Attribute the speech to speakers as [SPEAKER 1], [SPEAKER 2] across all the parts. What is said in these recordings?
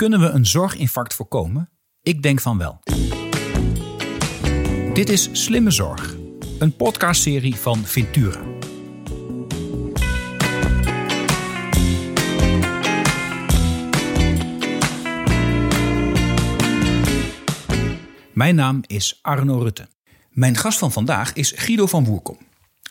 [SPEAKER 1] Kunnen we een zorginfarct voorkomen? Ik denk van wel. Dit is Slimme Zorg, een podcastserie van Ventura. Mijn naam is Arno Rutte. Mijn gast van vandaag is Guido van Woerkom.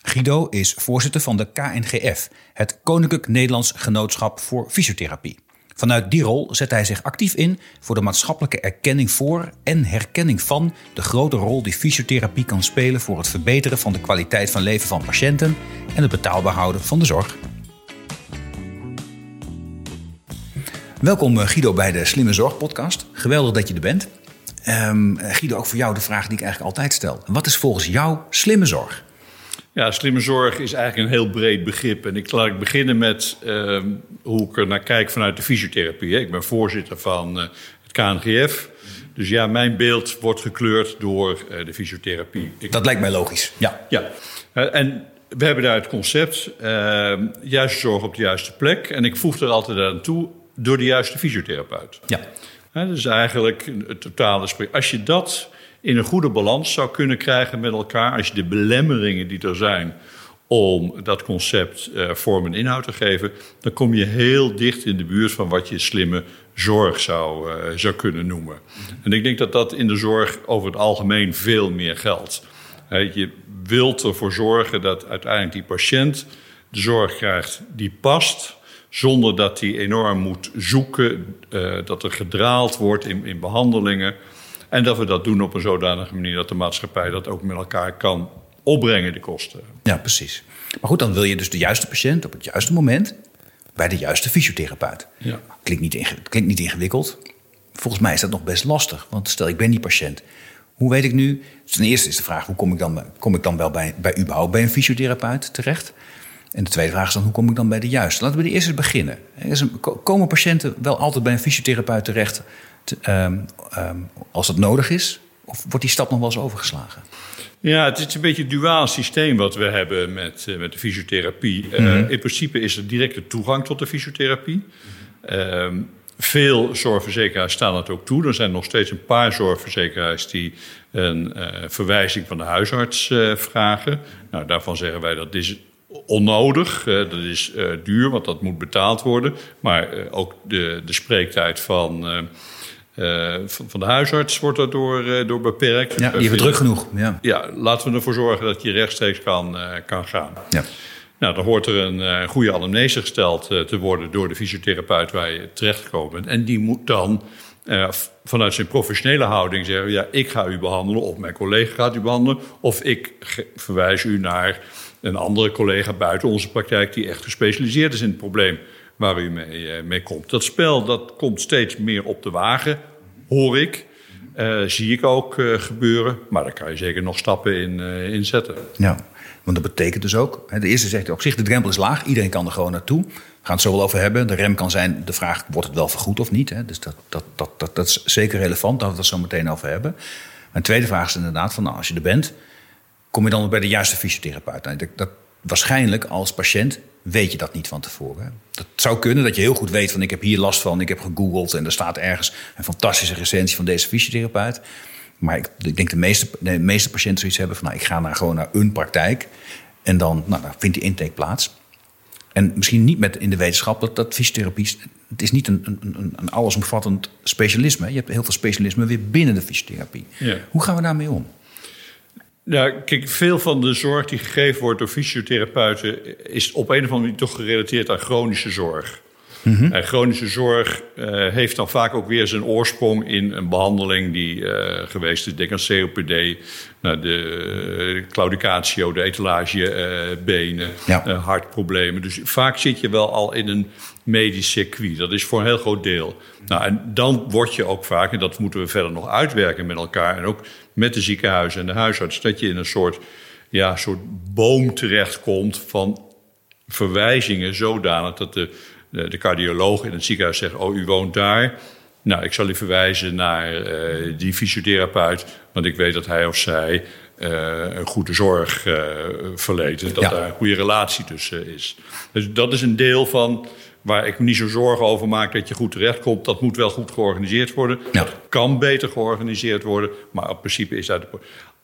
[SPEAKER 1] Guido is voorzitter van de KNGF, het Koninklijk Nederlands Genootschap voor Fysiotherapie. Vanuit die rol zet hij zich actief in voor de maatschappelijke erkenning voor en herkenning van de grote rol die fysiotherapie kan spelen voor het verbeteren van de kwaliteit van leven van patiënten en het betaalbaar houden van de zorg. Welkom eh, Guido bij de Slimme Zorg podcast. Geweldig dat je er bent. Um, Guido, ook voor jou de vraag die ik eigenlijk altijd stel. Wat is volgens jou slimme zorg?
[SPEAKER 2] Ja, slimme zorg is eigenlijk een heel breed begrip. En ik laat ik beginnen met uh, hoe ik er naar kijk vanuit de fysiotherapie. Ik ben voorzitter van uh, het KNGF. Dus ja, mijn beeld wordt gekleurd door uh, de fysiotherapie.
[SPEAKER 1] Ik... Dat lijkt mij logisch, ja.
[SPEAKER 2] Ja, en we hebben daar het concept ehm, juiste zorg op de juiste plek. En ik voeg er altijd aan toe door de juiste fysiotherapeut.
[SPEAKER 1] Ja.
[SPEAKER 2] dus eigenlijk het totale... Als je dat in een goede balans zou kunnen krijgen met elkaar. Als je de belemmeringen die er zijn om dat concept uh, vorm en inhoud te geven, dan kom je heel dicht in de buurt van wat je slimme zorg zou, uh, zou kunnen noemen. En ik denk dat dat in de zorg over het algemeen veel meer geldt. Je wilt ervoor zorgen dat uiteindelijk die patiënt de zorg krijgt die past, zonder dat hij enorm moet zoeken, dat er gedraald wordt in, in behandelingen. En dat we dat doen op een zodanige manier dat de maatschappij dat ook met elkaar kan opbrengen, de kosten.
[SPEAKER 1] Ja, precies. Maar goed, dan wil je dus de juiste patiënt op het juiste moment bij de juiste fysiotherapeut. Ja. Klinkt, niet klinkt niet ingewikkeld. Volgens mij is dat nog best lastig. Want stel, ik ben die patiënt. Hoe weet ik nu? Ten eerste is de vraag: hoe kom ik dan, kom ik dan wel bij, bij überhaupt bij een fysiotherapeut terecht? En de tweede vraag is dan: hoe kom ik dan bij de juiste? Laten we de eerste beginnen. Komen patiënten wel altijd bij een fysiotherapeut terecht um, um, als het nodig is? Of wordt die stap nog wel eens overgeslagen?
[SPEAKER 2] Ja, het is een beetje een duaal systeem wat we hebben met, uh, met de fysiotherapie. Mm -hmm. uh, in principe is er directe toegang tot de fysiotherapie. Um, veel zorgverzekeraars staan dat ook toe. Er zijn nog steeds een paar zorgverzekeraars die een uh, verwijzing van de huisarts vragen. Nou, daarvan zeggen wij dat is onnodig. dat is duur, want dat moet betaald worden. Maar ook de, de spreektijd van uh, van de huisarts wordt daardoor uh, door beperkt.
[SPEAKER 1] Ja, die hebben druk genoeg. Ja.
[SPEAKER 2] ja, laten we ervoor zorgen dat je rechtstreeks kan, uh, kan gaan.
[SPEAKER 1] Ja.
[SPEAKER 2] Nou, dan hoort er een goede anamnese gesteld te worden door de fysiotherapeut waar je terechtgekomen bent. En die moet dan vanuit zijn professionele houding zeggen: ja, ik ga u behandelen, of mijn collega gaat u behandelen, of ik verwijs u naar een andere collega buiten onze praktijk die echt gespecialiseerd is in het probleem waar u mee, mee komt. Dat spel dat komt steeds meer op de wagen hoor ik. Uh, zie ik ook uh, gebeuren. Maar daar kan je zeker nog stappen in, uh, zetten.
[SPEAKER 1] Ja, want dat betekent dus ook... de eerste zegt op zich, de drempel is laag. Iedereen kan er gewoon naartoe. We gaan het zo wel over hebben. De rem kan zijn de vraag, wordt het wel vergoed of niet? Hè? Dus dat, dat, dat, dat, dat is zeker relevant, daar we het zo meteen over hebben. Een tweede vraag is inderdaad van, nou, als je er bent... kom je dan bij de juiste fysiotherapeut? Dat, dat, waarschijnlijk als patiënt weet je dat niet van tevoren. Dat zou kunnen dat je heel goed weet van ik heb hier last van, ik heb gegoogeld en er staat ergens een fantastische recensie van deze fysiotherapeut. Maar ik, ik denk de meeste, de meeste patiënten zoiets hebben van nou, ik ga naar, gewoon naar een praktijk en dan nou, dan vindt die intake plaats. En misschien niet met in de wetenschap dat, dat fysiotherapie. Het is niet een, een, een allesomvattend specialisme. Je hebt heel veel specialismen weer binnen de fysiotherapie. Ja. Hoe gaan we daarmee om?
[SPEAKER 2] Ja, kijk, veel van de zorg die gegeven wordt door fysiotherapeuten is op een of andere manier toch gerelateerd aan chronische zorg. Mm-hmm. En chronische zorg uh, heeft dan vaak ook weer zijn oorsprong in een behandeling die uh, geweest is. Denk aan COPD, nou, de claudicatio, de etalagebenen, ja. hartproblemen. Dus vaak zit je wel al in een medisch circuit. Dat is voor een heel groot deel. Nou, en dan word je ook vaak, en dat moeten we verder nog uitwerken met elkaar... en ook met de ziekenhuizen en de huisarts... dat je in een soort, ja, soort boom terechtkomt van verwijzingen zodanig... dat de, de, de cardioloog in het ziekenhuis zegt, oh, u woont daar... Nou, ik zal u verwijzen naar uh, die fysiotherapeut, want ik weet dat hij of zij uh, een goede zorg uh, verleent. Dat ja. daar een goede relatie tussen is. Dus dat is een deel van waar ik me niet zo zorgen over maak dat je goed terechtkomt. Dat moet wel goed georganiseerd worden.
[SPEAKER 1] Ja.
[SPEAKER 2] Dat kan beter georganiseerd worden. Maar in principe is dat...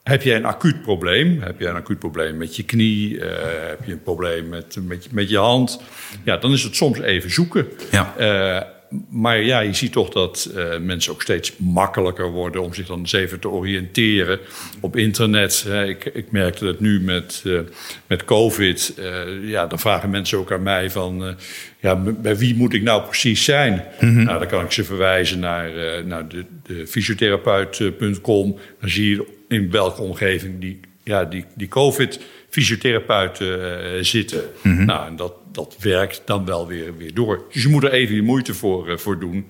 [SPEAKER 2] Heb jij een acuut probleem? Heb jij een acuut probleem met je knie? Eh, heb je een probleem met, met, je- met je hand? Ja, dan is het soms even zoeken.
[SPEAKER 1] Ja.
[SPEAKER 2] Eh, maar ja, je ziet toch dat eh, mensen ook steeds makkelijker worden om zich dan eens even te oriënteren op internet. Hè. ik, ik merkte het nu met, eh, met COVID. Eh, ja, dan vragen mensen ook aan mij van, ja, bij wie moet ik nou precies zijn? Nou, dan kan ik ze verwijzen naar, naar de, de fysiotherapeut.com. Dan zie je in welke omgeving die, ja, die, die COVID-fysiotherapeuten zitten. Nou, en dat, dat werkt dan wel weer, weer door. Dus je moet er even je moeite voor, eh, voor doen.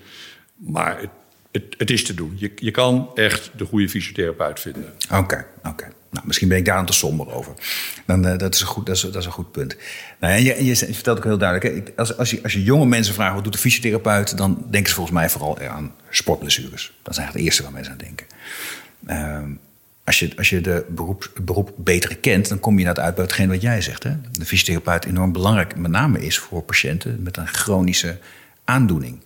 [SPEAKER 2] Maar het, het, het is te doen. Je, je kan echt de goede fysiotherapeut vinden.
[SPEAKER 1] Oké, oké. Nou, misschien ben ik daar aan te somber over. Dan, eh, dat, is een goed, dat, is, dat is een goed punt. Nou, en je, je, vertelt ook heel duidelijk... Hè, als, als, je, als je jonge mensen vraagt wat doet de fysiotherapeut... dan denken ze volgens mij vooral aan sportblessures. Dat is eigenlijk het eerste waar mensen aan denken. Ehm, als je, als je de beroep, beroep beter kent... dan kom je inderdaad uit bij hetgeen wat jij zegt. Hè? De fysiotherapeut enorm belangrijk met name is... voor patiënten met een chronische aandoening.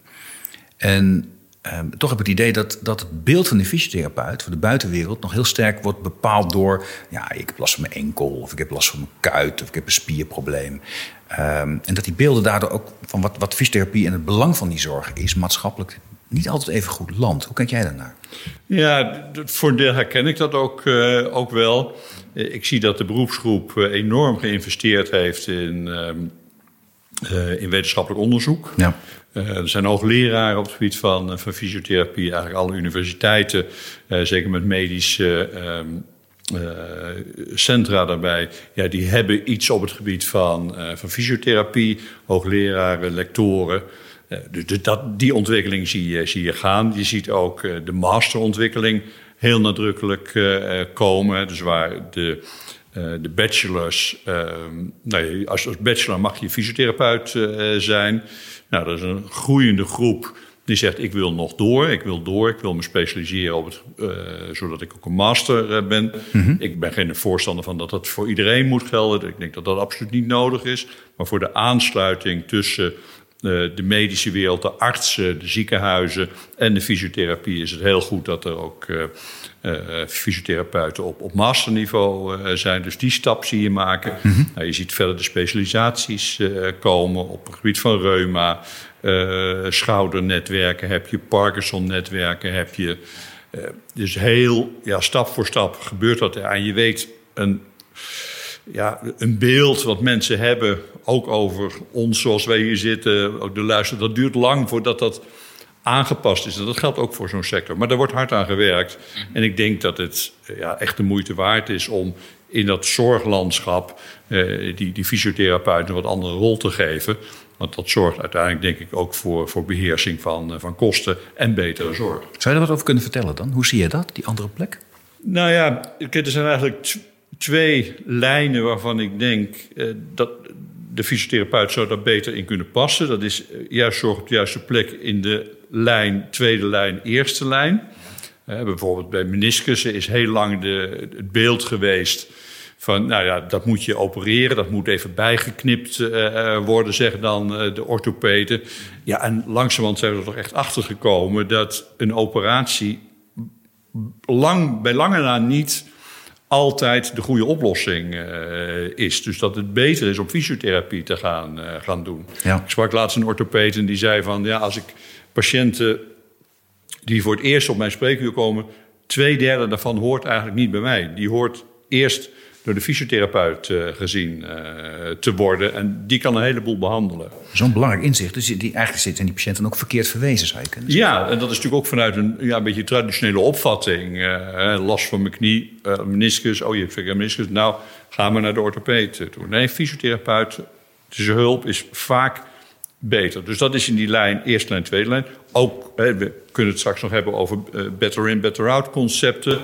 [SPEAKER 1] En ehm, toch heb ik het idee dat, dat het beeld van de fysiotherapeut voor de buitenwereld nog heel sterk wordt bepaald door. Ja, ik heb last van mijn enkel, of ik heb last van mijn kuit, of ik heb een spierprobleem. Ehm, en dat die beelden daardoor ook van wat, wat fysiotherapie en het belang van die zorg is, maatschappelijk niet altijd even goed land. Hoe kijk jij daarnaar?
[SPEAKER 2] Ja, voor een deel herken ik dat ook, eh, ook wel. Eh, Ik zie dat de beroepsgroep eh, enorm geïnvesteerd heeft in, ehm, eh, in wetenschappelijk onderzoek.
[SPEAKER 1] Ja.
[SPEAKER 2] Er zijn hoogleraren op het gebied van, van fysiotherapie. Eigenlijk alle universiteiten, zeker met medische ehm, eh, centra daarbij. Ja, die hebben iets op het gebied van, van fysiotherapie. Hoogleraren, lectoren. Eh, dus de- dat, die ontwikkeling zie je, zie je gaan. Je ziet ook eh, de masterontwikkeling heel nadrukkelijk eh, komen. Dus waar de, de bachelors... ehm, nou, als, als bachelor mag je fysiotherapeut zijn. Nou, dat is een groeiende groep die zegt... ik wil nog door, ik wil door, ik wil me specialiseren... Op het, zodat ik ook een master ben. Ik ben geen voorstander van dat dat voor iedereen moet gelden. Ik denk dat dat absoluut niet nodig is. Maar voor de aansluiting tussen de medische wereld, de artsen, de ziekenhuizen en de fysiotherapie is het heel goed dat er ook eh, eh, fysiotherapeuten op, op masterniveau eh, zijn. Dus die stap zie je maken. Nou, je ziet verder de specialisaties eh, komen op het gebied van reuma, eh, schoudernetwerken heb je, Parkinson-netwerken heb je. Eh, dus heel ja, stap voor stap gebeurt dat. En je weet een ja, een beeld wat mensen hebben, ook over ons zoals wij hier zitten, ook de luister, dat duurt lang voordat dat aangepast is. En dat geldt ook voor zo'n sector. Maar daar wordt hard aan gewerkt. En ik denk dat het ja, echt de moeite waard is om in dat zorglandschap eh, die, die fysiotherapeuten een wat andere rol te geven. Want dat zorgt uiteindelijk, denk ik, ook voor, voor beheersing van, eh, van kosten en betere zorg.
[SPEAKER 1] Zou je er wat over kunnen vertellen dan? Hoe zie je dat, die andere plek?
[SPEAKER 2] Nou ja, er zijn eigenlijk twee lijnen waarvan ik denk eh, dat de fysiotherapeut zou daar beter in kunnen passen. Dat is eh, juist zorg op de juiste plek in de lijn, tweede lijn, eerste lijn. Eh, bijvoorbeeld bij meniscussen is heel lang de, het beeld geweest van, nou ja, dat moet je opereren, dat moet even bijgeknipt worden, zeggen dan de orthopeden. Ja, en langzamerhand zijn we er toch echt achter gekomen dat een operatie lang, bij lange na niet altijd de goede oplossing eh, is. Dus dat het beter is om fysiotherapie te gaan, eh, gaan doen.
[SPEAKER 1] Ja.
[SPEAKER 2] Ik sprak laatst een orthopeed en die zei van... ja, als ik patiënten die voor het eerst op mijn spreekuur komen... twee derde daarvan hoort eigenlijk niet bij mij. Die hoort eerst door de fysiotherapeut eh, gezien eh, te worden... en die kan een heleboel behandelen.
[SPEAKER 1] Zo'n belangrijk inzicht. Dus die, eigenlijk zitten die patiënten ook verkeerd verwezen, zou je kunnen zeggen.
[SPEAKER 2] Ja, en dat is natuurlijk ook vanuit een, ja, een beetje traditionele opvatting. Eh, last van mijn knie, meniscus. Oh, je hebt een meniscus. Nou, ga maar naar de orthopeed toe. Nee, fysiotherapeut, zijn hulp is vaak beter. Dus dat is in die lijn, eerste lijn, tweede lijn. Ook, hè, we kunnen het straks nog hebben over eh, better in, better out concepten.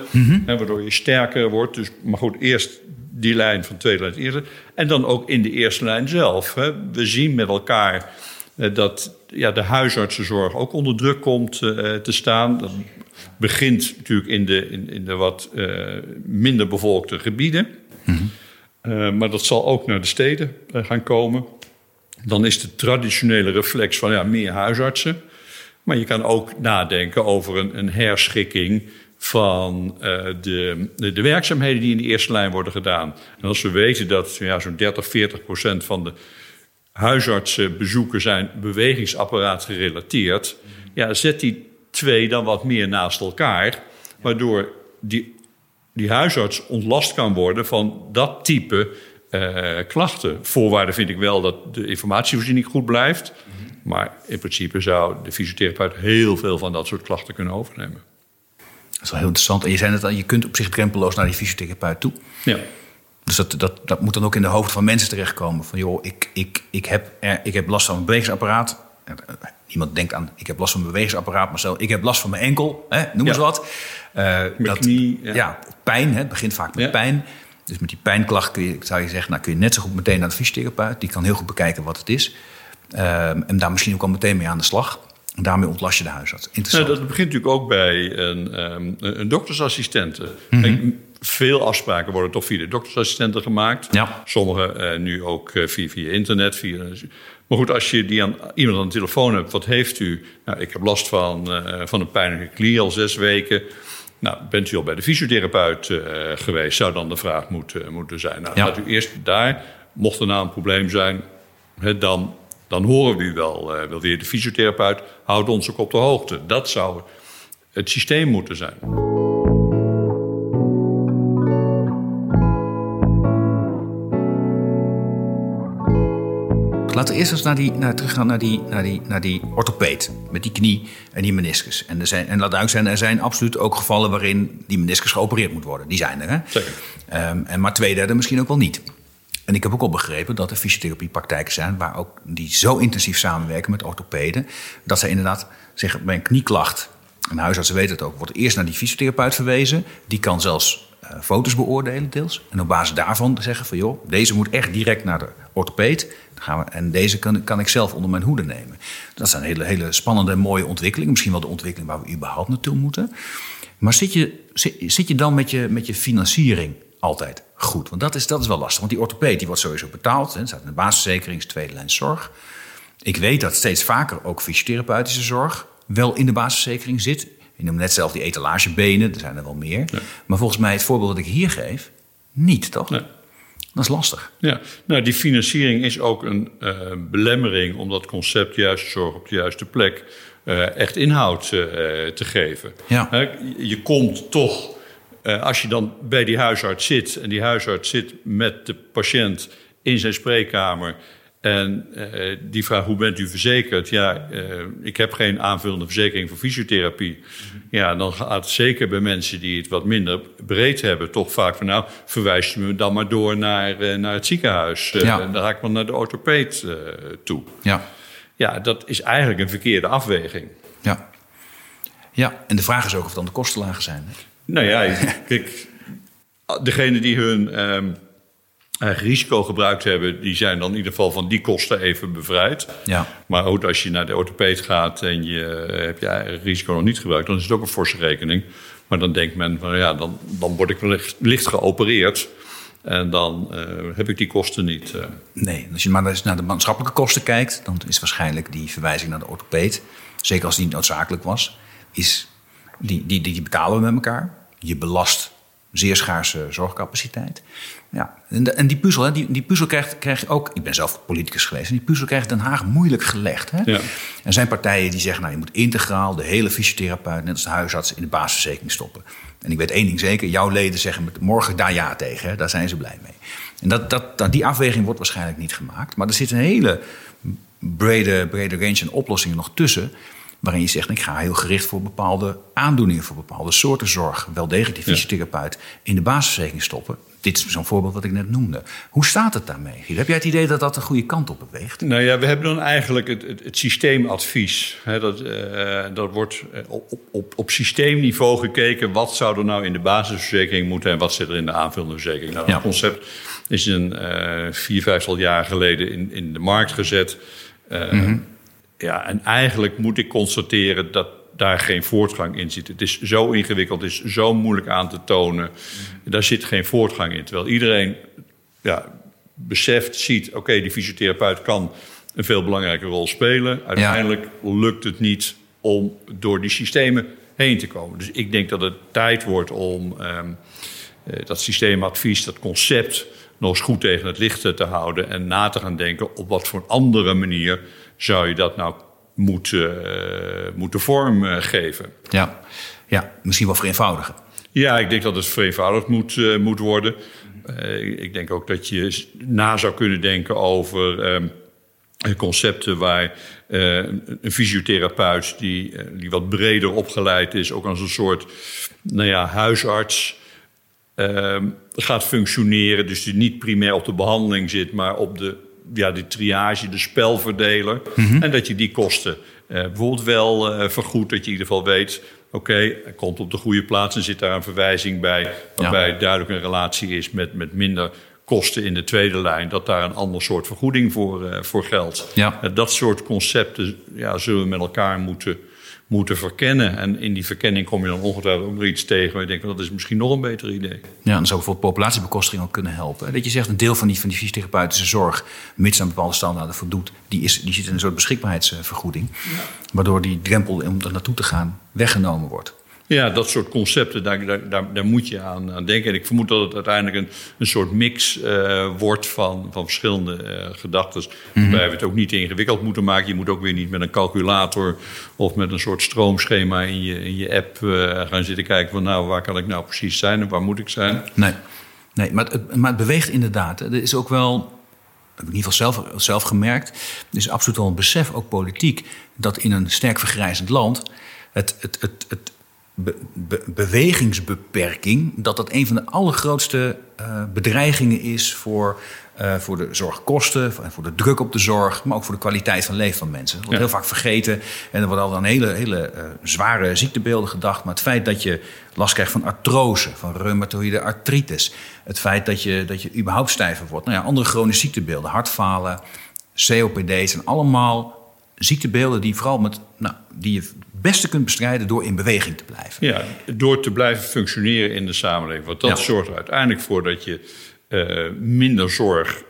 [SPEAKER 2] hè, waardoor je sterker wordt. Dus, maar goed, eerst die lijn van tweede lijn, eerste. En dan ook in de eerste lijn zelf. Hè. We zien met elkaar eh, dat ja, de huisartsenzorg ook onder druk komt eh, te staan. Dat begint natuurlijk in de, in, in de wat minder bevolkte gebieden. Eh, maar dat zal ook naar de steden gaan komen. Dan is de traditionele reflex van ja, meer huisartsen. Maar je kan ook nadenken over een, een herschikking van de, de, de, werkzaamheden die in de eerste lijn worden gedaan. En als we weten dat ja, zo'n 30, 40 procent van de huisartsenbezoeken zijn bewegingsapparaat gerelateerd, ja, zet die twee dan wat meer naast elkaar, waardoor die, die huisarts ontlast kan worden van dat type uh, klachten. Voorwaarde vind ik wel dat de informatievoorziening goed blijft. Maar in principe zou de fysiotherapeut heel veel van dat soort klachten kunnen overnemen.
[SPEAKER 1] Dat is wel heel interessant. En je zei net al, je kunt op zich drempeloos naar die fysiotherapeut toe.
[SPEAKER 2] Ja.
[SPEAKER 1] Dus dat, dat, dat moet dan ook in de hoofden van mensen terechtkomen. Van joh, ik, ik, ik, heb, ik heb last van mijn bewegingsapparaat. Niemand denkt aan, ik heb last van mijn bewegingsapparaat, maar zelf, ik heb last van mijn enkel, hè, noem eens wat.
[SPEAKER 2] Uh, dat, knie.
[SPEAKER 1] Ja. pijn, hè, het begint vaak met pijn. Dus met die pijnklacht kun je, zou je zeggen, nou kun je net zo goed meteen naar de fysiotherapeut. Die kan heel goed bekijken wat het is. Um, en daar misschien ook al meteen mee aan de slag. En daarmee ontlast je de huisarts. Interessant.
[SPEAKER 2] Nou, dat begint natuurlijk ook bij een, um, een doktersassistente. Mm Veel afspraken worden toch via de doktersassistenten gemaakt.
[SPEAKER 1] Ja.
[SPEAKER 2] Sommige uh, nu ook uh, via, via internet. Via, maar goed, als je die aan, iemand aan de telefoon hebt, wat heeft u? Nou, ik heb last van, uh, van een pijnlijke knie al zes weken. Nou, bent u al bij de fysiotherapeut uh, geweest? Zou dan de vraag moeten, moeten zijn. Nou, ja. laat u eerst daar, mocht er nou een probleem zijn, he, dan, dan horen we u wel, uh, wel weer. De fysiotherapeut houdt ons ook op de hoogte. Dat zou het systeem moeten zijn.
[SPEAKER 1] Laten we eerst eens naar die, naar, teruggaan naar die, naar, die, naar die orthopeed. Met die knie en die meniscus. En, er zijn, en laat duidelijk zijn, er zijn absoluut ook gevallen waarin die meniscus geopereerd moet worden. Die zijn er, hè?
[SPEAKER 2] Zeker.
[SPEAKER 1] Um, en maar twee derde misschien ook wel niet. En ik heb ook al begrepen dat er fysiotherapiepraktijken zijn... waar ook die zo intensief samenwerken met orthopeden... dat zij inderdaad zeggen, bij een knieklacht... en huisartsen weten het ook, wordt eerst naar die fysiotherapeut verwezen. Die kan zelfs uh, foto's beoordelen deels. En op basis daarvan zeggen van joh, deze moet echt direct naar de orthopeed. Gaan we, en deze kan, kan ik zelf onder mijn hoede nemen. Dat zijn hele, hele spannende en mooie ontwikkelingen. Misschien wel de ontwikkeling waar we überhaupt naartoe moeten. Maar zit je, zit, zit je dan met je, met je financiering altijd goed? Want dat is, dat is wel lastig. Want die orthopeed die wordt sowieso betaald. Hè, staat in de basisverzekering, is tweede lijn zorg. Ik weet dat steeds vaker ook fysiotherapeutische zorg wel in de basisverzekering zit. Je noemt net zelf die etalagebenen, er zijn er wel meer.
[SPEAKER 2] Ja.
[SPEAKER 1] Maar volgens mij het voorbeeld dat ik hier geef, niet toch?
[SPEAKER 2] Nee.
[SPEAKER 1] Dat is lastig.
[SPEAKER 2] Ja, nou die financiering is ook een uh, belemmering om dat concept juiste zorg op de juiste plek uh, echt inhoud uh, te geven.
[SPEAKER 1] Ja.
[SPEAKER 2] je komt toch, als je dan bij die huisarts zit en die huisarts zit met de patiënt in zijn spreekkamer en uh, die vraag, hoe bent u verzekerd? Ja, uh, ik heb geen aanvullende verzekering voor fysiotherapie. Ja, dan gaat het zeker bij mensen die het wat minder breed hebben... toch vaak van, nou, verwijst u me dan maar door naar, uh, naar het ziekenhuis.
[SPEAKER 1] Ja.
[SPEAKER 2] En dan ga ik maar naar de orthopeed toe.
[SPEAKER 1] Ja.
[SPEAKER 2] Ja, dat is eigenlijk een verkeerde afweging.
[SPEAKER 1] Ja. Ja, en de vraag is ook of dan de kosten lager zijn. Hè?
[SPEAKER 2] Nou ja, kijk, degene die hun... Eigen risico gebruikt hebben, die zijn dan in ieder geval van die kosten even bevrijd.
[SPEAKER 1] Ja.
[SPEAKER 2] Maar ook als je naar de orthopeed gaat en je hebt je eigen risico nog niet gebruikt, dan is het ook een forse rekening. Maar dan denkt men van ja, dan, dan word ik wellicht licht geopereerd. En dan uh, heb ik die kosten niet. Uh.
[SPEAKER 1] Nee, als je maar eens naar de maatschappelijke kosten kijkt, dan is waarschijnlijk die verwijzing naar de orthopeed, zeker als die niet noodzakelijk was, is die, die, die betalen we met elkaar. Je belast zeer schaarse zorgcapaciteit. Ja, en, die puzzel, hè, die, die puzzel krijgt, krijgt ook. Ik ben zelf politicus geweest. En die puzzel krijgt Den Haag moeilijk gelegd. Hè?
[SPEAKER 2] Ja.
[SPEAKER 1] Er zijn partijen die zeggen: nou, je moet integraal de hele fysiotherapeut, net als de huisarts, in de basisverzekering stoppen. En ik weet één ding zeker: jouw leden zeggen morgen daar ja tegen. Hè? Daar zijn ze blij mee. En dat, dat, dat, die afweging wordt waarschijnlijk niet gemaakt. Maar er zit een hele brede, brede range aan oplossingen nog tussen. Waarin je zegt, ik ga heel gericht voor bepaalde aandoeningen, voor bepaalde soorten zorg, wel degelijk die fysiotherapeut in de basisverzekering stoppen. Dit is zo'n voorbeeld wat ik net noemde. Hoe staat het daarmee? Heb jij het idee dat dat de goede kant op beweegt?
[SPEAKER 2] Nou ja, we hebben dan eigenlijk het, het, het systeemadvies. He, dat, uh, dat wordt op, op, op systeemniveau gekeken. Wat zou er nou in de basisverzekering moeten en wat zit er in de aanvullende verzekering? Nou,
[SPEAKER 1] Ja.
[SPEAKER 2] Dat concept is een uh, vier, vijftal jaar geleden in, in de markt gezet. Uh, Ja, en eigenlijk moet ik constateren dat daar geen voortgang in zit. Het is zo ingewikkeld, het is zo moeilijk aan te tonen. Daar zit geen voortgang in. Terwijl iedereen ja, beseft, ziet... oké, die fysiotherapeut kan een veel belangrijke rol spelen. Uiteindelijk lukt het niet om door die systemen heen te komen. Dus ik denk dat het tijd wordt om ehm, eh, dat systeemadvies, dat concept, nog eens goed tegen het licht te houden en na te gaan denken op wat voor andere manier zou je dat nou moeten, uh, moeten vormgeven.
[SPEAKER 1] Ja. ja, misschien wel vereenvoudigen.
[SPEAKER 2] Ja, ik denk dat het vereenvoudigd moet, uh, moet worden. Ik denk ook dat je na zou kunnen denken over ehm, concepten waar een fysiotherapeut die, die wat breder opgeleid is, ook als een soort nou ja, huisarts uh, gaat functioneren. Dus die niet primair op de behandeling zit, maar op de, ja, de triage, de spelverdeler. Mm En dat je die kosten uh, bijvoorbeeld wel uh, vergoedt. Dat je in ieder geval weet, oké, okay, hij komt op de goede plaats en zit daar een verwijzing bij. Waarbij ja. duidelijk een relatie is met, met minder kosten in de tweede lijn, dat daar een ander soort vergoeding voor, uh, voor geldt. Ja. dat soort concepten ja, zullen we met elkaar moeten moeten verkennen. En in die verkenning kom je dan ongetwijfeld ook nog iets tegen. Maar je denkt, dat is misschien nog een beter idee.
[SPEAKER 1] Ja, dan zou bijvoorbeeld populatiebekostiging ook kunnen helpen. Dat je zegt, een deel van die, van die fysiotherapeutische zorg... mits aan bepaalde standaarden voldoet... die, is, die zit in een soort beschikbaarheidsvergoeding. Ja. Waardoor die drempel om er naartoe te gaan weggenomen wordt.
[SPEAKER 2] Ja, dat soort concepten, daar, daar, daar, moet je aan, aan, denken. En ik vermoed dat het uiteindelijk een, een soort mix uh, wordt van, van verschillende uh, gedachten. Mm -hmm. Waarbij we het ook niet ingewikkeld moeten maken. Je moet ook weer niet met een calculator of met een soort stroomschema in je, in je app uh, gaan zitten kijken van nou, waar kan ik nou precies zijn en waar moet ik zijn.
[SPEAKER 1] Nee, nee maar, het, maar het beweegt inderdaad. Er is ook wel heb ik in ieder geval zelf, zelf gemerkt. Er is absoluut wel een besef, ook politiek, dat in een sterk vergrijzend land het, het, het, het be, be, bewegingsbeperking, dat dat een van de allergrootste uh, bedreigingen is voor, uh, voor de zorgkosten, voor, voor de druk op de zorg, maar ook voor de kwaliteit van leven van mensen. Dat wordt ja. heel vaak vergeten en er worden al aan hele, hele uh, zware ziektebeelden gedacht, maar het feit dat je last krijgt van artrose, van reumatoïde artritis, het feit dat je, dat je überhaupt stijver wordt, nou ja, andere chronische ziektebeelden, hartfalen, COPD zijn allemaal ziektebeelden die vooral met, nou, die je beste kunt bestrijden door in beweging te blijven.
[SPEAKER 2] Ja, door te blijven functioneren in de samenleving. Want dat ja. zorgt er uiteindelijk voor dat je uh, minder zorg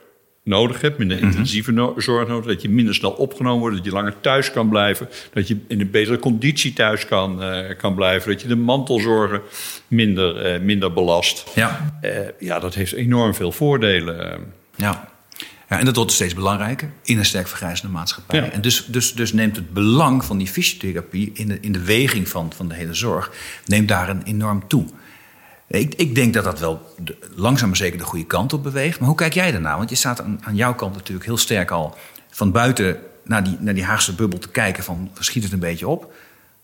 [SPEAKER 2] nodig hebt, minder intensieve mm -hmm. zorg nodig, dat je minder snel opgenomen wordt, dat je langer thuis kan blijven, dat je in een betere conditie thuis kan, uh, kan blijven, dat je de mantelzorgen minder, uh, minder belast. Ja. ja, dat heeft enorm veel voordelen.
[SPEAKER 1] Ja. Ja, en dat wordt steeds belangrijker in een sterk vergrijzende maatschappij. Ja. En dus, dus, dus neemt het belang van die fysiotherapie in de, in de weging van, van de hele zorg, neemt daar een enorm toe. Ik, ik denk dat dat wel de, langzaam maar zeker de goede kant op beweegt. Maar hoe kijk jij daarna? Want je staat aan, aan jouw kant natuurlijk heel sterk al van buiten naar die, naar die Haagse bubbel te kijken van schiet het een beetje op.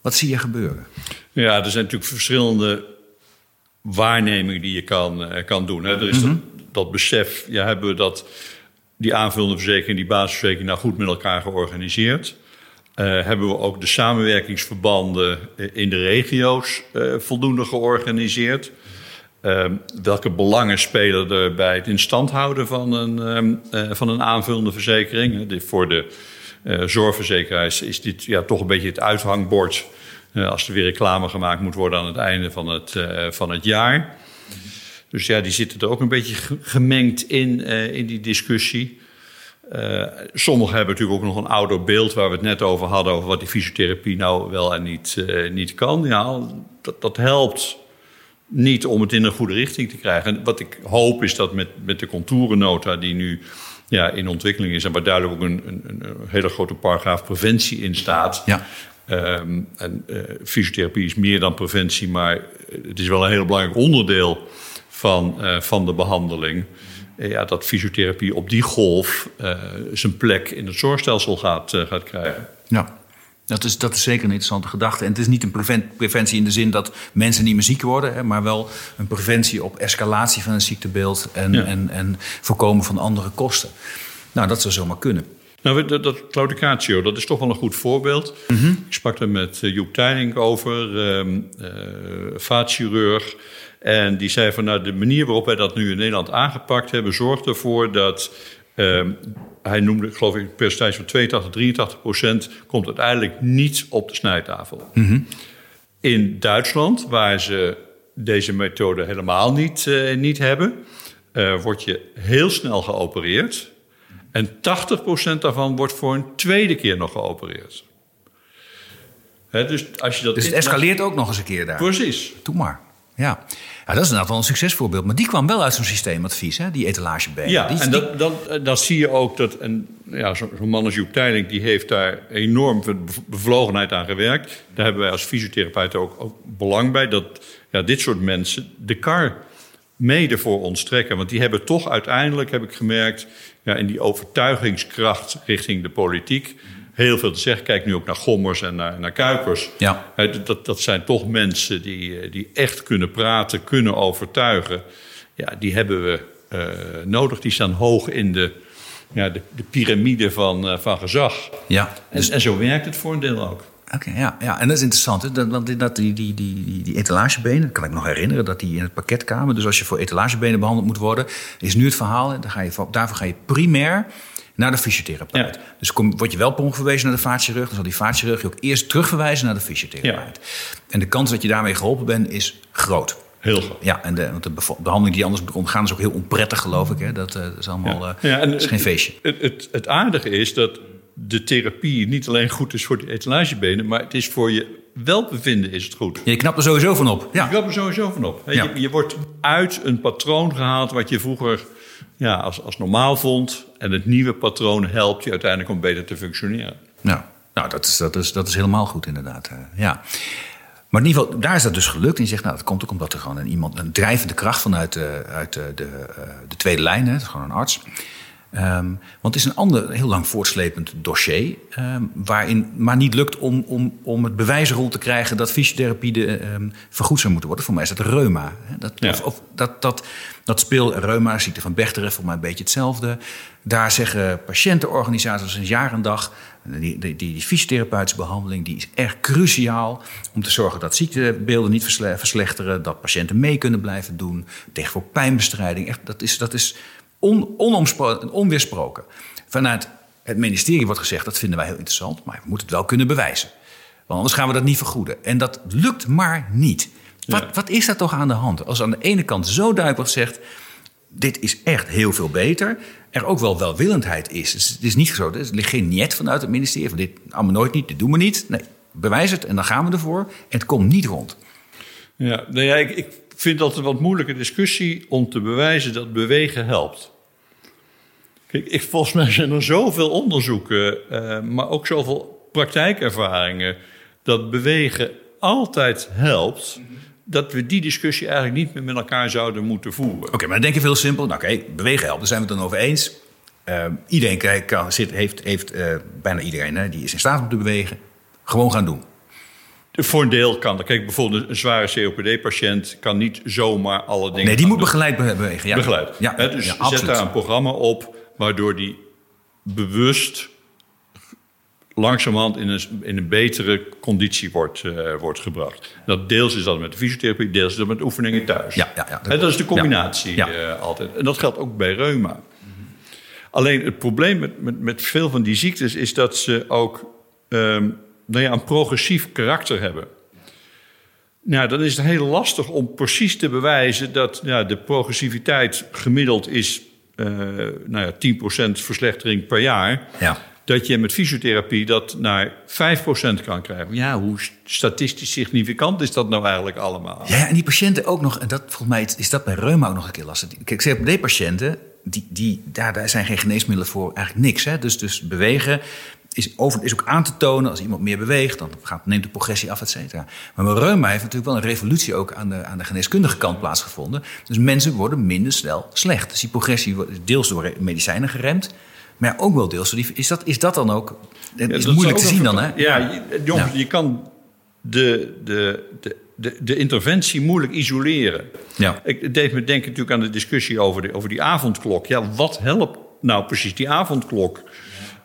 [SPEAKER 1] Wat zie je gebeuren?
[SPEAKER 2] Ja, er zijn natuurlijk verschillende waarnemingen die je kan, kan doen. Hè. Er is mm -hmm. dat, dat besef, ja, hebben we dat die aanvullende verzekering, die basisverzekering, nou goed met elkaar georganiseerd. Uh, hebben we ook de samenwerkingsverbanden in de regio's uh, voldoende georganiseerd? Uh, welke belangen spelen er bij het instand houden van een, van een aanvullende verzekering? voor de zorgverzekeraars is dit ja, toch een beetje het uithangbord als er weer reclame gemaakt moet worden aan het einde van het, van het jaar. Dus ja, die zitten er ook een beetje gemengd in, uh, in die discussie. Uh, sommigen hebben natuurlijk ook nog een ouder beeld waar we het net over hadden, over wat die fysiotherapie nou wel en niet, uh, niet kan. Ja, dat, dat helpt niet om het in een goede richting te krijgen. En wat ik hoop is dat met, met de contourennota die nu ja, in ontwikkeling is en waar duidelijk ook een, een, een hele grote paragraaf preventie in staat. Ja. Um, en uh, fysiotherapie is meer dan preventie, maar het is wel een heel belangrijk onderdeel van, uh, van de behandeling. Uh, ja, dat fysiotherapie op die golf uh, zijn plek in het zorgstelsel gaat, gaat krijgen.
[SPEAKER 1] Ja. Dat is, dat is zeker een interessante gedachte. En het is niet een prevent, preventie in de zin dat mensen niet meer ziek worden, hè, maar wel een preventie op escalatie van een ziektebeeld en, ja. en, en voorkomen van andere kosten. Nou, dat zou zomaar kunnen.
[SPEAKER 2] Nou, dat, dat claudicatio, dat is toch wel een goed voorbeeld. Mm -hmm. Ik sprak er met Joep Teining over, um, uh, vaatchirurg. En die zei van nou, de manier waarop wij dat nu in Nederland aangepakt hebben, zorgt ervoor dat. Uh, hij noemde, geloof ik, een percentage van 82, 83 procent komt uiteindelijk niet op de snijtafel. Mm -hmm. In Duitsland, waar ze deze methode helemaal niet, uh, niet hebben, uh, word je heel snel geopereerd. En 80% daarvan wordt voor een tweede keer nog geopereerd. Dus als je dat
[SPEAKER 1] Dus het escaleert ook nog eens een keer daar.
[SPEAKER 2] Precies.
[SPEAKER 1] Doe maar. Ja. ja, dat is inderdaad wel een succesvoorbeeld. Maar die kwam wel uit zo'n systeemadvies, hè? die etalagebenen.
[SPEAKER 2] Ja,
[SPEAKER 1] die,
[SPEAKER 2] en
[SPEAKER 1] die-
[SPEAKER 2] dat, dat, dat zie je ook. Dat, en ja, zo- zo'n man als Joep die heeft daar enorm veel bev- bevlogenheid aan gewerkt. Daar hebben wij als fysiotherapeuten ook, ook belang bij. Dat ja, dit soort mensen de kar mede voor ons trekken. Want die hebben toch uiteindelijk, heb ik gemerkt... Ja, in die overtuigingskracht richting de politiek... heel veel te zeggen. Kijk nu ook naar Gommers en naar, naar Kuipers.
[SPEAKER 1] Ja.
[SPEAKER 2] Dat, dat zijn toch mensen die, eh, die echt kunnen praten, kunnen overtuigen. Ja, die hebben we eh, nodig. Die staan hoog in de, ja, de, de piramide van, eh, van gezag.
[SPEAKER 1] ja,
[SPEAKER 2] En, en zo werkt het voor een deel ook.
[SPEAKER 1] Oké, ja, ja, en dat is interessant. Hè? Dat, want dat, die, die, die, die, etalagebenen, dat kan ik nog herinneren, dat die in het pakket kwamen. Dus als je voor etalagebenen behandeld moet worden, is nu het verhaal. Dan ga je, daarvoor ga je primair naar de fysiotherapeut.
[SPEAKER 2] Ja.
[SPEAKER 1] Dus kom, word je wel per verwezen naar de vaatchirurg, dan zal die vaatchirurg je ook eerst terugverwijzen naar de fysiotherapeut. En de kans dat je daarmee geholpen bent, is groot.
[SPEAKER 2] Heel goed.
[SPEAKER 1] Ja, en de, want de behandeling die je anders moet ondergaan is ook heel onprettig, geloof ik. Hè? Dat, eh, is allemaal eh,
[SPEAKER 2] Ja, en
[SPEAKER 1] dat is geen feestje.
[SPEAKER 2] Het, het, het aardige is dat de therapie niet alleen goed is voor de etalagebenen... maar het is voor je welbevinden is het goed.
[SPEAKER 1] Je knapt er sowieso van op. Ja.
[SPEAKER 2] Ik heb er sowieso van op. Je, je wordt uit een patroon gehaald wat je vroeger ja, als, als normaal vond. En het nieuwe patroon helpt je uiteindelijk om beter te functioneren.
[SPEAKER 1] Ja, nou, dat is, dat is, dat is helemaal goed inderdaad. eh, ja. Maar in ieder geval, daar is dat dus gelukt. En je zegt, nou, dat komt ook omdat er gewoon een, iemand, een drijvende kracht vanuit eh, uit de, de, eh, de tweede lijn, hè, gewoon een arts. Ehm, want het is een ander heel lang voortslepend dossier. ehm, waarin maar niet lukt om, om, om het bewijsrol te krijgen dat fysiotherapie de, ehm, vergoed zou moeten worden. Voor mij is dat reuma. Dat,
[SPEAKER 2] Ja.
[SPEAKER 1] of, of dat, dat, dat speel reuma, ziekte van Bechteren, voor mij een beetje hetzelfde. Daar zeggen patiëntenorganisaties sinds jaar en dag... Die, die, die, fysiotherapeutische behandeling die is erg cruciaal... om te zorgen dat ziektebeelden niet versle- verslechteren... dat patiënten mee kunnen blijven doen. Tegen voor pijnbestrijding. Echt, dat is, dat is on, onweersproken. Vanuit het ministerie wordt gezegd... dat vinden wij heel interessant, maar we moeten het wel kunnen bewijzen. Want anders gaan we dat niet vergoeden. En dat lukt maar niet. Wat,
[SPEAKER 2] Ja.
[SPEAKER 1] wat is daar toch aan de hand? Als aan de ene kant zo duidelijk wordt gezegd dit is echt heel veel beter. Er ook wel welwillendheid is. Dus het is niet zo, er ligt geen niet vanuit het ministerie van dit allemaal nooit niet, dit doen we niet. Nee, bewijs het en dan gaan we ervoor. En het komt niet rond.
[SPEAKER 2] Ja, nou ja, ik, ik vind dat een wat moeilijke discussie om te bewijzen dat bewegen helpt. Kijk, ik, volgens mij zijn er zoveel onderzoeken, eh, maar ook zoveel praktijkervaringen, dat bewegen altijd helpt, dat we die discussie eigenlijk niet meer met elkaar zouden moeten voeren.
[SPEAKER 1] Oké, maar dan denk je veel simpel. Nou, oké, bewegen helpt, daar zijn we het dan over eens. Eh, iedereen kan, zit, heeft, heeft eh, bijna iedereen, hè, die is in staat om te bewegen. Gewoon gaan doen.
[SPEAKER 2] Voor een deel kan dat. Kijk, bijvoorbeeld een zware COPD-patiënt kan niet zomaar alle dingen.
[SPEAKER 1] Nee, die moet
[SPEAKER 2] doen.
[SPEAKER 1] begeleid be- bewegen. Ja.
[SPEAKER 2] begeleid.
[SPEAKER 1] Ja,
[SPEAKER 2] dus
[SPEAKER 1] ja,
[SPEAKER 2] zet daar een programma op waardoor die bewust langzamerhand in een, in een betere conditie wordt, eh, wordt gebracht. Dat deels is dat met de fysiotherapie, deels is dat met oefeningen thuis.
[SPEAKER 1] Ja, ja, ja, dat
[SPEAKER 2] Hè, dat is de combinatie
[SPEAKER 1] Ja.
[SPEAKER 2] eh, altijd. En dat geldt ook bij reuma. Alleen het probleem met, met, met veel van die ziektes is dat ze ook ehm, nou ja, een progressief karakter hebben. Nou, dan is het heel lastig om precies te bewijzen dat ja, de progressiviteit gemiddeld is nou ja, 10% verslechtering per jaar.
[SPEAKER 1] Ja.
[SPEAKER 2] Dat je met fysiotherapie dat naar 5% kan krijgen. Ja, hoe statistisch significant is dat nou eigenlijk allemaal?
[SPEAKER 1] Ja, en die patiënten ook nog, en dat volgens mij is dat bij reuma ook nog een keer lastig. Kijk, COPD-patiënten, die, die, daar, daar zijn geen geneesmiddelen voor, eigenlijk niks. Hè? Dus, dus bewegen is, over, is ook aan te tonen. Als iemand meer beweegt, dan gaat, neemt de progressie af, et cetera. Maar bij reuma heeft natuurlijk wel een revolutie ook aan de, aan de geneeskundige kant plaatsgevonden. Dus mensen worden minder snel slecht. Dus die progressie wordt deels door medicijnen geremd. Maar ook wel deels. door die- Is dat, is dat dan ook... Het
[SPEAKER 2] Ja,
[SPEAKER 1] is moeilijk te zien dan, hè?
[SPEAKER 2] Ja, je, jongens,
[SPEAKER 1] Ja.
[SPEAKER 2] je kan de, de, de, de, de interventie moeilijk isoleren.
[SPEAKER 1] Ja.
[SPEAKER 2] Ik, het deed me denken natuurlijk aan de discussie over, de, over die avondklok. Ja, wat helpt nou precies die avondklok?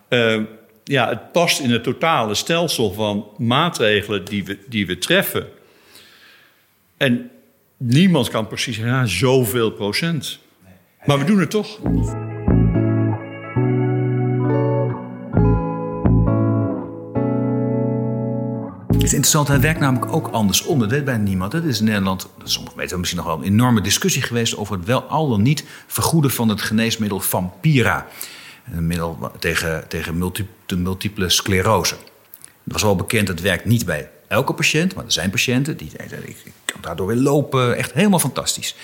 [SPEAKER 2] Eh, ja, het past in het totale stelsel van maatregelen die we, die we treffen. En niemand kan precies zeggen, zoveel procent. Maar we doen het toch.
[SPEAKER 1] Het is interessant, hij werkt namelijk ook andersom. Dat weet bijna niemand. Het is in Nederland, sommigen weten misschien nog wel, een enorme discussie geweest over het wel al dan niet vergoeden van het geneesmiddel Vampira. Een middel tegen, tegen multi, de multiple sclerose. Het was wel bekend, het werkt niet bij elke patiënt, maar er zijn patiënten die zeiden: ik kan daardoor weer lopen. Echt helemaal fantastisch.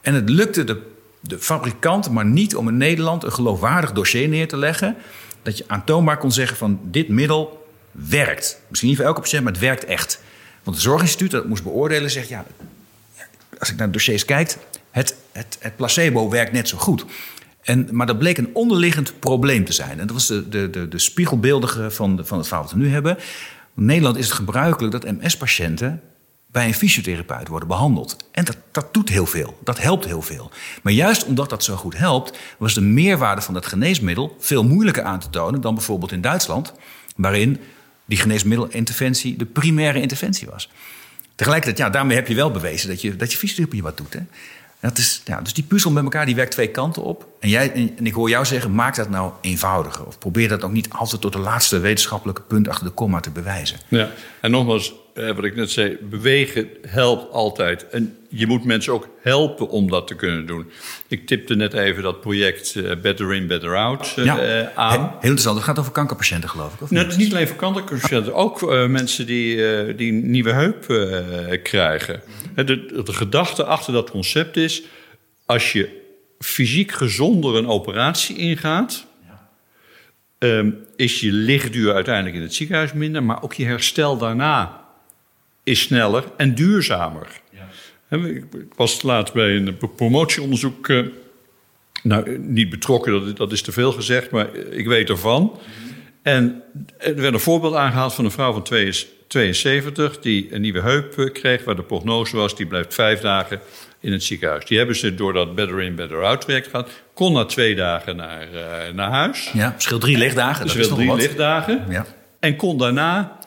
[SPEAKER 1] En het lukte de, de fabrikant maar niet om in Nederland een geloofwaardig dossier neer te leggen. Dat je aantoonbaar kon zeggen: van dit middel werkt. Misschien niet voor elke patiënt, maar het werkt echt. Want het zorginstituut dat moest beoordelen zegt: ja, als ik naar de dossiers kijk, het, het placebo werkt net zo goed. En, maar dat bleek een onderliggend probleem te zijn. En dat was de, de, de, de spiegelbeeldige van, van het verhaal wat we nu hebben. In Nederland is het gebruikelijk dat MS-patiënten bij een fysiotherapeut worden behandeld. En dat, dat doet heel veel. Dat helpt heel veel. Maar juist omdat dat zo goed helpt, was de meerwaarde van dat geneesmiddel veel moeilijker aan te tonen dan bijvoorbeeld in Duitsland, waarin die geneesmiddelinterventie de primaire interventie was. Tegelijkertijd, ja, daarmee heb je wel bewezen dat je, dat je fysiotherapie wat doet. Hè? Dat is, ja, dus die puzzel met elkaar die werkt twee kanten op. En, jij, en ik hoor jou zeggen, maak dat nou eenvoudiger. Of probeer dat ook niet altijd tot de laatste wetenschappelijke punt achter de komma te bewijzen.
[SPEAKER 2] Ja, en nogmaals, eh, wat ik net zei, bewegen helpt altijd. En je moet mensen ook helpen om dat te kunnen doen. Ik tipte net even dat project uh, Better In, Better Out uh, ja, aan.
[SPEAKER 1] Heel interessant, het gaat over kankerpatiënten geloof ik, of
[SPEAKER 2] nou, het is niet alleen voor kankerpatiënten, ook uh, mensen die, die een nieuwe heup krijgen. De, de gedachte achter dat concept is, als je fysiek gezonder een operatie ingaat... Um, is je lichtduur uiteindelijk in het ziekenhuis minder, maar ook je herstel daarna is sneller en duurzamer. Ja. Ik was laatst bij een promotieonderzoek. Uh, nou, niet betrokken, dat, dat, is te veel gezegd, maar ik weet ervan. En er werd een voorbeeld aangehaald van een vrouw van 72 die een nieuwe heup eh, kreeg, waar de prognose was, die blijft vijf dagen in het ziekenhuis. Die hebben ze door dat Better In, Better Out traject gehad. Kon na twee dagen naar, uh, naar huis.
[SPEAKER 1] Ja, scheelt drie lichtdagen.
[SPEAKER 2] Dat drie lichtdagen. Ja. En kon daarna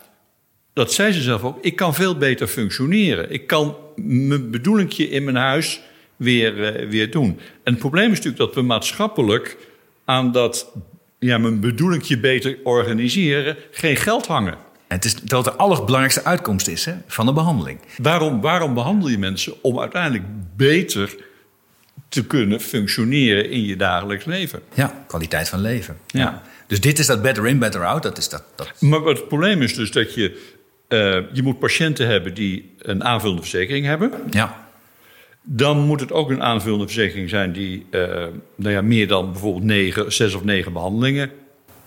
[SPEAKER 2] dat zei ze zelf ook, ik kan veel beter functioneren. Ik kan mijn bedoelingje in mijn huis weer, uh, weer doen. En het probleem is natuurlijk dat we maatschappelijk aan dat ja, mijn bedoelingje beter organiseren geen geld hangen.
[SPEAKER 1] Het is dat de allerbelangrijkste uitkomst is hè, van de behandeling.
[SPEAKER 2] Waarom, waarom behandel je mensen? Om uiteindelijk beter te kunnen functioneren in je dagelijks leven.
[SPEAKER 1] Ja, kwaliteit van leven. Ja. Dus dit is dat better in, better out. Dat is dat, dat...
[SPEAKER 2] Maar het probleem is dus dat je uh, je moet patiënten hebben die een aanvullende verzekering hebben.
[SPEAKER 1] Ja.
[SPEAKER 2] Dan moet het ook een aanvullende verzekering zijn die uh, nou ja, meer dan bijvoorbeeld negen, zes of negen behandelingen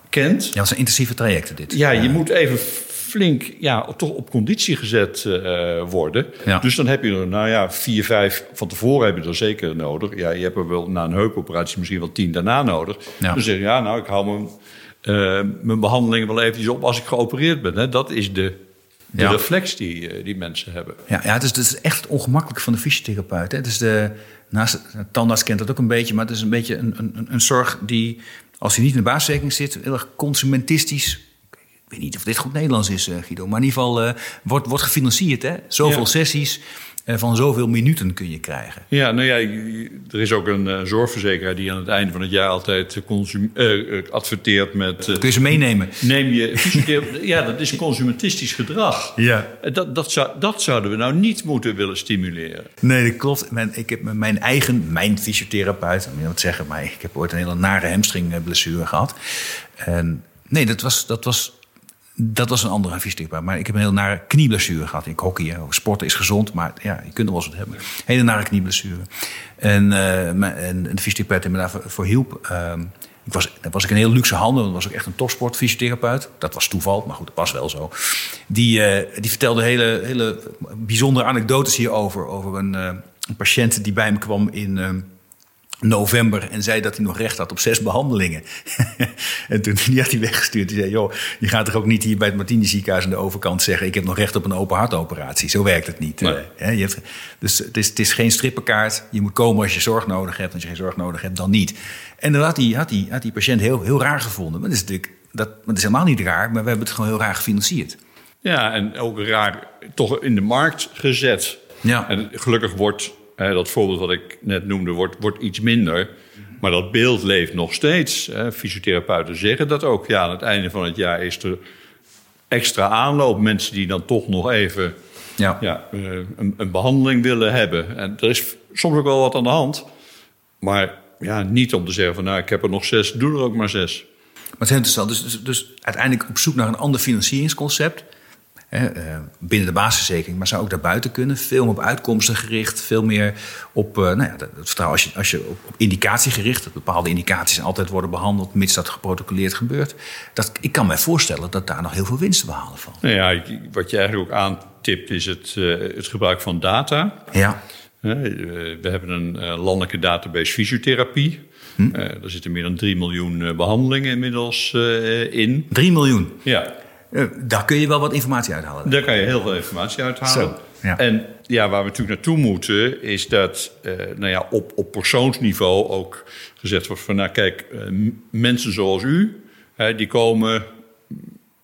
[SPEAKER 2] kent.
[SPEAKER 1] Ja, dat zijn intensieve trajecten dit.
[SPEAKER 2] Ja, je moet even flink ja, toch op conditie gezet uh, worden. Ja. Dus dan heb je er, nou ja, vier, vijf van tevoren heb je er zeker nodig. Ja, je hebt er wel na een heupoperatie misschien wel tien daarna nodig. Ja. Dan zeg je, ja, nou, ik hou mijn, uh, mijn behandelingen wel eventjes op als ik geopereerd ben. Hè. Dat is de de reflex die, eh, die mensen hebben.
[SPEAKER 1] Ja, ja het, is, het is echt ongemakkelijk van de fysiotherapeut. Hè. Het is de, naast, de tandarts kent dat ook een beetje, maar het is een beetje een, een, een zorg die, als hij niet in de baaszekerheid zit, heel erg consumentistisch. Ik weet niet of dit goed Nederlands is, eh, Guido, maar in ieder geval uh, wordt, wordt gefinancierd. Hè? Zoveel sessies van zoveel minuten kun je krijgen.
[SPEAKER 2] Ja, nou ja, er is ook een uh, zorgverzekeraar die aan het einde van het jaar altijd uh, adverteert met.
[SPEAKER 1] Uh, kun je ze meenemen?
[SPEAKER 2] Neem je. ja, dat is consumentistisch gedrag.
[SPEAKER 1] Ja.
[SPEAKER 2] Dat, dat, zou, dat zouden we nou niet moeten willen stimuleren.
[SPEAKER 1] Nee, dat klopt. Mijn, ik heb mijn eigen, mijn fysiotherapeut, ik moet zeggen, maar ik heb ooit een hele nare hamstringblessure gehad. En nee, dat was, dat was dat was een andere fysiotherapeut. Maar ik heb een heel nare knieblessure gehad. Ik hockey, sporten is gezond, maar ja, je kunt er wel eens wat hebben. Hele nare knieblessure. En, uh, en de fysiotherapeut die me daarvoor hielp... Uh, ik was, dat was ik een heel luxe handen. Dat was ook echt een topsportfysiotherapeut. Dat was toeval, maar goed, dat was wel zo. Die, uh, die vertelde hele, hele bijzondere anekdotes hierover. Over een, een patiënt die bij hem kwam in ehm, november en zei dat hij nog recht had op zes behandelingen. en toen die had hij weggestuurd. Die zei, joh, je gaat toch ook niet hier bij het Martini ziekenhuis aan de overkant zeggen... ik heb nog recht op een open hartoperatie. Zo werkt het niet. Nee. Uh, je hebt, dus het is, het is geen strippenkaart. Je moet komen als je zorg nodig hebt. Als je geen zorg nodig hebt, dan niet. En dan had die, had die, had die patiënt heel, heel raar gevonden. Maar dat is natuurlijk dat, dat is helemaal niet raar, maar we hebben het gewoon heel raar gefinancierd.
[SPEAKER 2] Ja, en ook raar toch in de markt gezet.
[SPEAKER 1] Ja.
[SPEAKER 2] En gelukkig wordt dat voorbeeld wat ik net noemde wordt, wordt iets minder. Maar dat beeld leeft nog steeds. Fysiotherapeuten zeggen dat ook. Ja, aan het einde van het jaar is er extra aanloop. Mensen die dan toch nog even ja. Ja, een, een, behandeling willen hebben. En er is soms ook wel wat aan de hand. Maar ja, niet om te zeggen van nou, ik heb er nog zes, doe er ook maar zes.
[SPEAKER 1] Maar het is interessant. Dus, dus, dus uiteindelijk op zoek naar een ander financieringsconcept. Eh, binnen de basisverzekering, maar zou ook daarbuiten kunnen. Veel meer op uitkomsten gericht, veel meer op uh, nou ja, het vertrouwen. Als je, als je op, op indicatie gericht, dat bepaalde indicaties altijd worden behandeld, mits dat geprotocoleerd gebeurt. Dat, ik kan mij voorstellen dat daar nog heel veel winst te behalen valt.
[SPEAKER 2] Nou ja, wat je eigenlijk ook aantipt is het, uh, het gebruik van data.
[SPEAKER 1] Ja.
[SPEAKER 2] we hebben een landelijke database fysiotherapie. Hm? er zitten meer dan 3 miljoen behandelingen inmiddels in.
[SPEAKER 1] 3 miljoen?
[SPEAKER 2] Ja.
[SPEAKER 1] Uh, daar kun je wel wat informatie uithalen.
[SPEAKER 2] Daar kan je heel veel informatie uithalen.
[SPEAKER 1] Zo, ja.
[SPEAKER 2] En ja, waar we natuurlijk naartoe moeten, is dat uh, nou ja, op, op persoonsniveau ook gezegd wordt van, nou kijk, uh, mensen zoals u, hè, die komen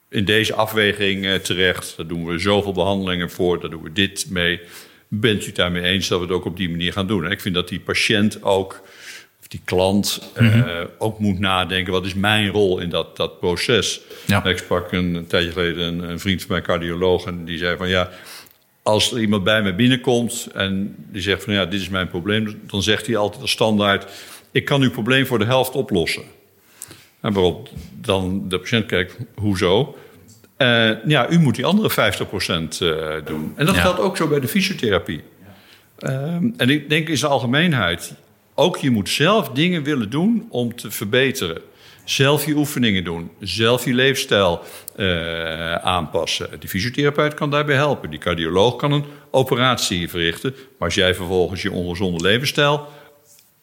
[SPEAKER 2] in deze afweging terecht. Daar doen we zoveel behandelingen voor, daar doen we dit mee. Bent u daarmee eens dat we het ook op die manier gaan doen? En ik vind dat die patiënt ook die klant mm -hmm. uh, ook moet nadenken: wat is mijn rol in dat, dat proces?
[SPEAKER 1] Ja.
[SPEAKER 2] Ik sprak een, een tijdje geleden een, een, vriend van mijn cardioloog en die zei van ja. Als er iemand bij me binnenkomt en die zegt van ja, dit is mijn probleem, dan zegt hij altijd als standaard: ik kan uw probleem voor de helft oplossen. En waarop dan de patiënt kijkt, hoezo? Uh, ja, u moet die andere 50% uh, doen. En dat
[SPEAKER 1] Ja.
[SPEAKER 2] geldt ook zo bij de fysiotherapie. Um, en ik denk in zijn algemeenheid, ook je moet zelf dingen willen doen om te verbeteren. Zelf je oefeningen doen, zelf je leefstijl uh, aanpassen. Die fysiotherapeut kan daarbij helpen. Die cardioloog kan een operatie verrichten. Maar als jij vervolgens je ongezonde levensstijl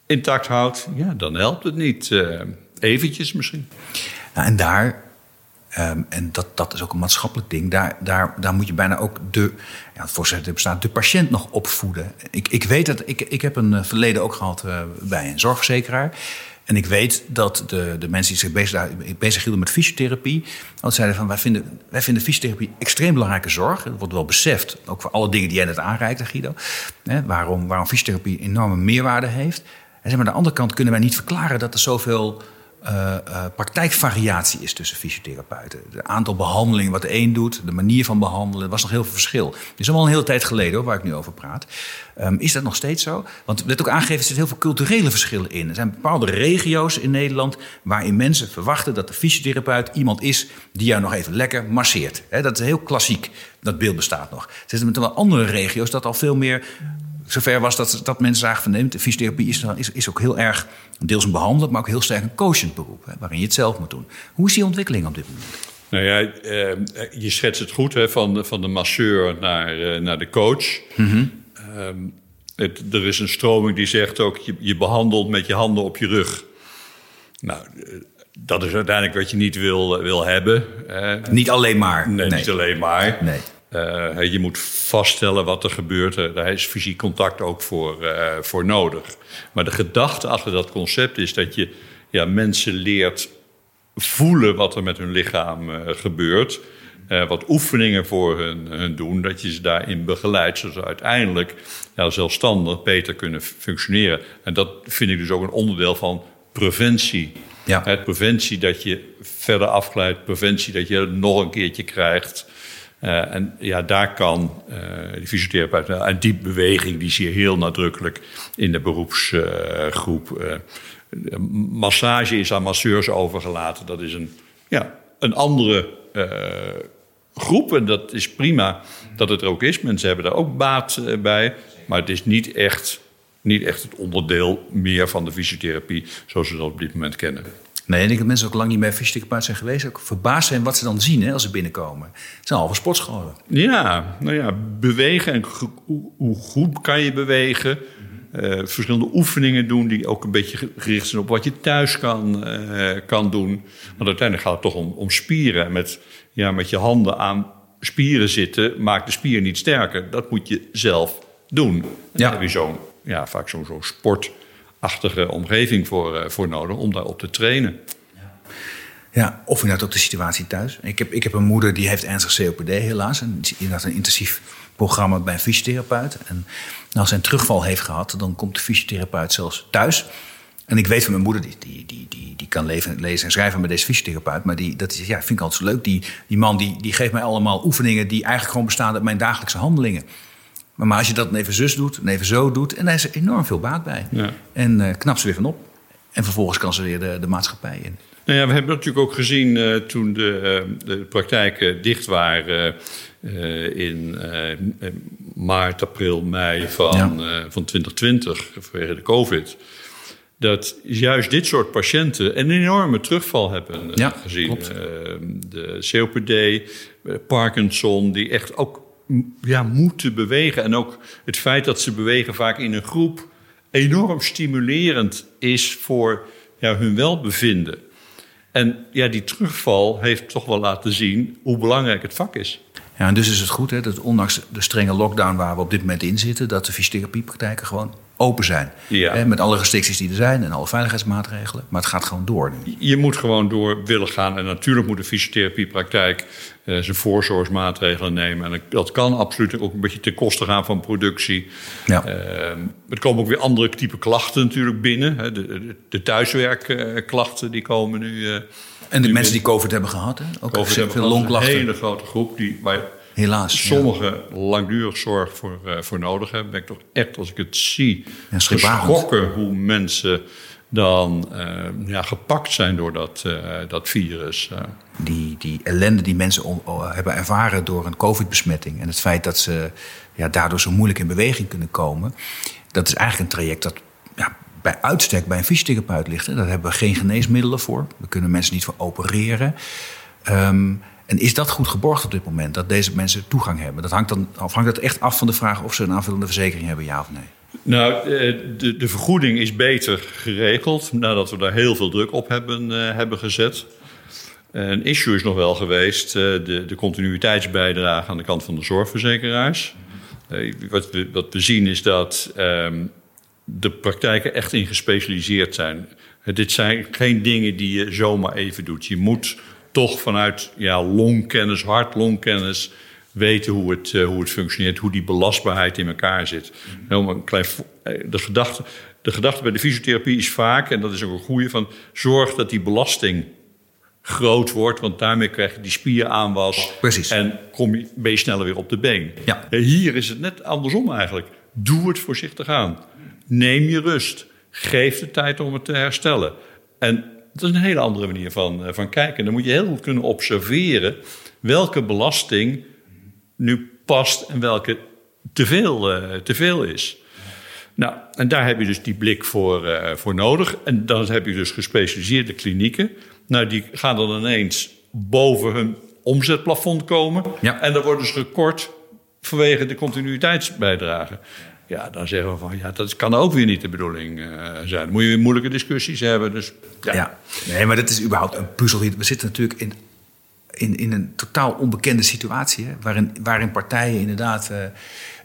[SPEAKER 2] intact houdt, ja, dan helpt het niet. Uh, eventjes misschien.
[SPEAKER 1] Nou, en daar, um, en dat, dat is ook een maatschappelijk ding, daar, daar, daar moet je bijna ook de, ja, voorzitter bestaat, de patiënt nog opvoeden. Ik, ik weet dat, ik, ik heb een verleden ook gehad uh, bij een zorgverzekeraar. En ik weet dat de, de mensen die zich bezig, bezig hielden met fysiotherapie... altijd zeiden van, wij vinden, wij vinden fysiotherapie extreem belangrijke zorg. Dat wordt wel beseft, ook voor alle dingen die jij net aanreikte, Guido. Hè, waarom, waarom fysiotherapie enorme meerwaarde heeft. En zeg maar, aan de andere kant kunnen wij niet verklaren dat er zoveel... Uh, praktijkvariatie is tussen fysiotherapeuten. Het aantal behandelingen wat de een doet, de manier van behandelen, was nog heel veel verschil. Dit is al wel een hele tijd geleden hoor, waar ik nu over praat. Um, is dat nog steeds zo? Want er werd ook aangegeven, er heel veel culturele verschillen in. Er zijn bepaalde regio's in Nederland waarin mensen verwachten dat de fysiotherapeut iemand is die jou nog even lekker masseert. Dat is heel klassiek, dat beeld bestaat nog. Er zitten met andere regio's dat al veel meer zover was dat, dat mensen zagen van nee, de fysiotherapie is, is, is ook heel erg deels een behandelend, maar ook heel sterk een coachend beroep, hè, waarin je het zelf moet doen. Hoe is die ontwikkeling op dit moment?
[SPEAKER 2] Nou ja, eh, je schetst het goed, hè, van, van de masseur naar, uh, naar de coach. Mm -hmm. um, het, er is een stroming die zegt ook, je, je behandelt met je handen op je rug. Nou, dat is uiteindelijk wat je niet wil, wil hebben.
[SPEAKER 1] Niet alleen maar.
[SPEAKER 2] Nee, nee. niet alleen maar.
[SPEAKER 1] Nee.
[SPEAKER 2] Uh, je moet vaststellen wat er gebeurt. Daar is fysiek contact ook voor, uh, voor nodig. Maar de gedachte achter dat concept is dat je ja, mensen leert voelen wat er met hun lichaam uh, gebeurt. wat oefeningen voor hun, hun, doen, dat je ze daarin begeleidt, zodat ze uiteindelijk ja, zelfstandig beter kunnen functioneren. En dat vind ik dus ook een onderdeel van preventie.
[SPEAKER 1] Ja.
[SPEAKER 2] Het preventie dat je verder afglijdt, preventie dat je nog een keertje krijgt. Uh, en ja, daar kan uh, de fysiotherapeut... En die beweging die zie je heel nadrukkelijk in de beroepsgroep. Uh, massage is aan masseurs overgelaten. Dat is een, ja, een andere groep. En dat is prima dat het er ook is. Mensen hebben daar ook baat bij. Maar het is niet echt, niet echt het onderdeel meer van de fysiotherapie... zoals we dat op dit moment kennen.
[SPEAKER 1] Nee, ik denk dat mensen ook lang niet bij fysiotherapeut zijn geweest. Ook verbaasd zijn wat ze dan zien hè, als ze binnenkomen. Het zijn halve sportscholen.
[SPEAKER 2] Ja, nou ja, bewegen en hoe goed kan je bewegen. Uh, verschillende oefeningen doen die ook een beetje gericht zijn op wat je thuis kan, uh, kan doen. Want uiteindelijk gaat het toch om, om spieren. Met, ja, met je handen aan spieren zitten maakt de spier niet sterker. Dat moet je zelf doen. En
[SPEAKER 1] Ja.
[SPEAKER 2] daar heb je zo'n, ja, vaak zo'n zo sport achtige omgeving voor, uh, voor nodig om daarop te trainen.
[SPEAKER 1] Ja, of inderdaad ook de situatie thuis. Ik heb, ik heb een moeder die heeft ernstig COPD helaas. En die inderdaad een intensief programma bij een fysiotherapeut. En als hij een terugval heeft gehad, dan komt de fysiotherapeut zelfs thuis. En ik weet van mijn moeder, die, die, die, die, die kan leven, lezen en schrijven met deze fysiotherapeut. Maar die, dat is, ja, vind ik altijd zo leuk. Die, die man die, die geeft mij allemaal oefeningen die eigenlijk gewoon bestaan uit mijn dagelijkse handelingen. Maar, als je dat even zus doet en even zo doet, en daar is er enorm veel baat bij.
[SPEAKER 2] Ja.
[SPEAKER 1] En uh, knap ze weer van op. En vervolgens kan ze weer de, de maatschappij in.
[SPEAKER 2] Nou ja, we hebben natuurlijk ook gezien uh, toen de, uh, de praktijken dicht waren in maart, april, mei van, ja. van 2020 vanwege de COVID. Dat juist dit soort patiënten een enorme terugval hebben
[SPEAKER 1] ja,
[SPEAKER 2] gezien. de COPD, Parkinson, die echt ook ja, moeten bewegen. En ook het feit dat ze bewegen vaak in een groep enorm stimulerend is voor ja, hun welbevinden. En ja, die terugval heeft toch wel laten zien hoe belangrijk het vak is.
[SPEAKER 1] Ja, en dus is het goed hè, dat ondanks de strenge lockdown waar we op dit moment in zitten, dat de fysiotherapiepraktijken gewoon open zijn.
[SPEAKER 2] Ja.
[SPEAKER 1] Hè, met alle restricties die er zijn en alle veiligheidsmaatregelen. Maar het gaat gewoon door nu.
[SPEAKER 2] Je moet gewoon door willen gaan. En natuurlijk moet de fysiotherapiepraktijk zijn voorzorgsmaatregelen nemen. En dat kan absoluut ook een beetje ten koste gaan van productie.
[SPEAKER 1] Ja.
[SPEAKER 2] Uh, er komen ook weer andere type klachten natuurlijk binnen. Hè. De, de, thuiswerkklachten die komen nu. Uh,
[SPEAKER 1] en de nu mensen die COVID hebben gehad, hè?
[SPEAKER 2] ook COVID veel, veel longklachten. Een hele grote groep die waar
[SPEAKER 1] Helaas.
[SPEAKER 2] Sommigen ja. langdurig zorg voor, uh, voor nodig hebben. Ben ik toch echt, als ik het zie,
[SPEAKER 1] ja,
[SPEAKER 2] geschrokken hoe mensen dan uh, ja, gepakt zijn door dat, uh, dat virus.
[SPEAKER 1] Die, die ellende die mensen hebben ervaren door een COVID-besmetting en het feit dat ze ja, daardoor zo moeilijk in beweging kunnen komen, dat is eigenlijk een traject dat ja, bij uitstek bij een fysiotherapeut ligt. Daar hebben we geen geneesmiddelen voor. We kunnen mensen niet voor opereren. Um, en is dat goed geborgd op dit moment, dat deze mensen toegang hebben? Dat hangt dan, of hangt dat echt af van de vraag of ze een aanvullende verzekering hebben, ja of nee?
[SPEAKER 2] Nou, de, de vergoeding is beter geregeld nadat we daar heel veel druk op hebben, uh, hebben gezet. Een issue is nog wel geweest uh, de, de continuïteitsbijdrage aan de kant van de zorgverzekeraars. Uh, wat, we, wat we zien is dat um, de praktijken echt in gespecialiseerd zijn. dit zijn geen dingen die je zomaar even doet. Je moet toch vanuit ja, longkennis, hart-longkennis weten hoe het, hoe het functioneert, hoe die belastbaarheid in elkaar zit. Een de, gedachte, de gedachte bij de fysiotherapie is vaak, en dat is ook een goede, van zorg dat die belasting groot wordt, want daarmee krijg je die spieraanwas.
[SPEAKER 1] Precies.
[SPEAKER 2] En kom je, ben je sneller weer op de been.
[SPEAKER 1] Ja.
[SPEAKER 2] Hier is het net andersom eigenlijk. Doe het voorzichtig aan. Neem je rust. Geef de tijd om het te herstellen. En dat is een hele andere manier van, van kijken. Dan moet je heel goed kunnen observeren welke belasting nu past en welke te veel, uh, te veel is. Nou, en daar heb je dus die blik voor, uh, voor nodig. En dan heb je dus gespecialiseerde klinieken. Nou, die gaan dan ineens boven hun omzetplafond komen.
[SPEAKER 1] Ja.
[SPEAKER 2] En dan worden ze gekort vanwege de continuïteitsbijdrage. Ja, dan zeggen we van ja, dat kan ook weer niet de bedoeling uh, zijn. Dan moet je weer moeilijke discussies hebben. Dus, ja.
[SPEAKER 1] ja. nee, maar dat is überhaupt een puzzel. We zitten natuurlijk in, in, in een totaal onbekende situatie. Hè, waarin, waarin partijen inderdaad. Uh,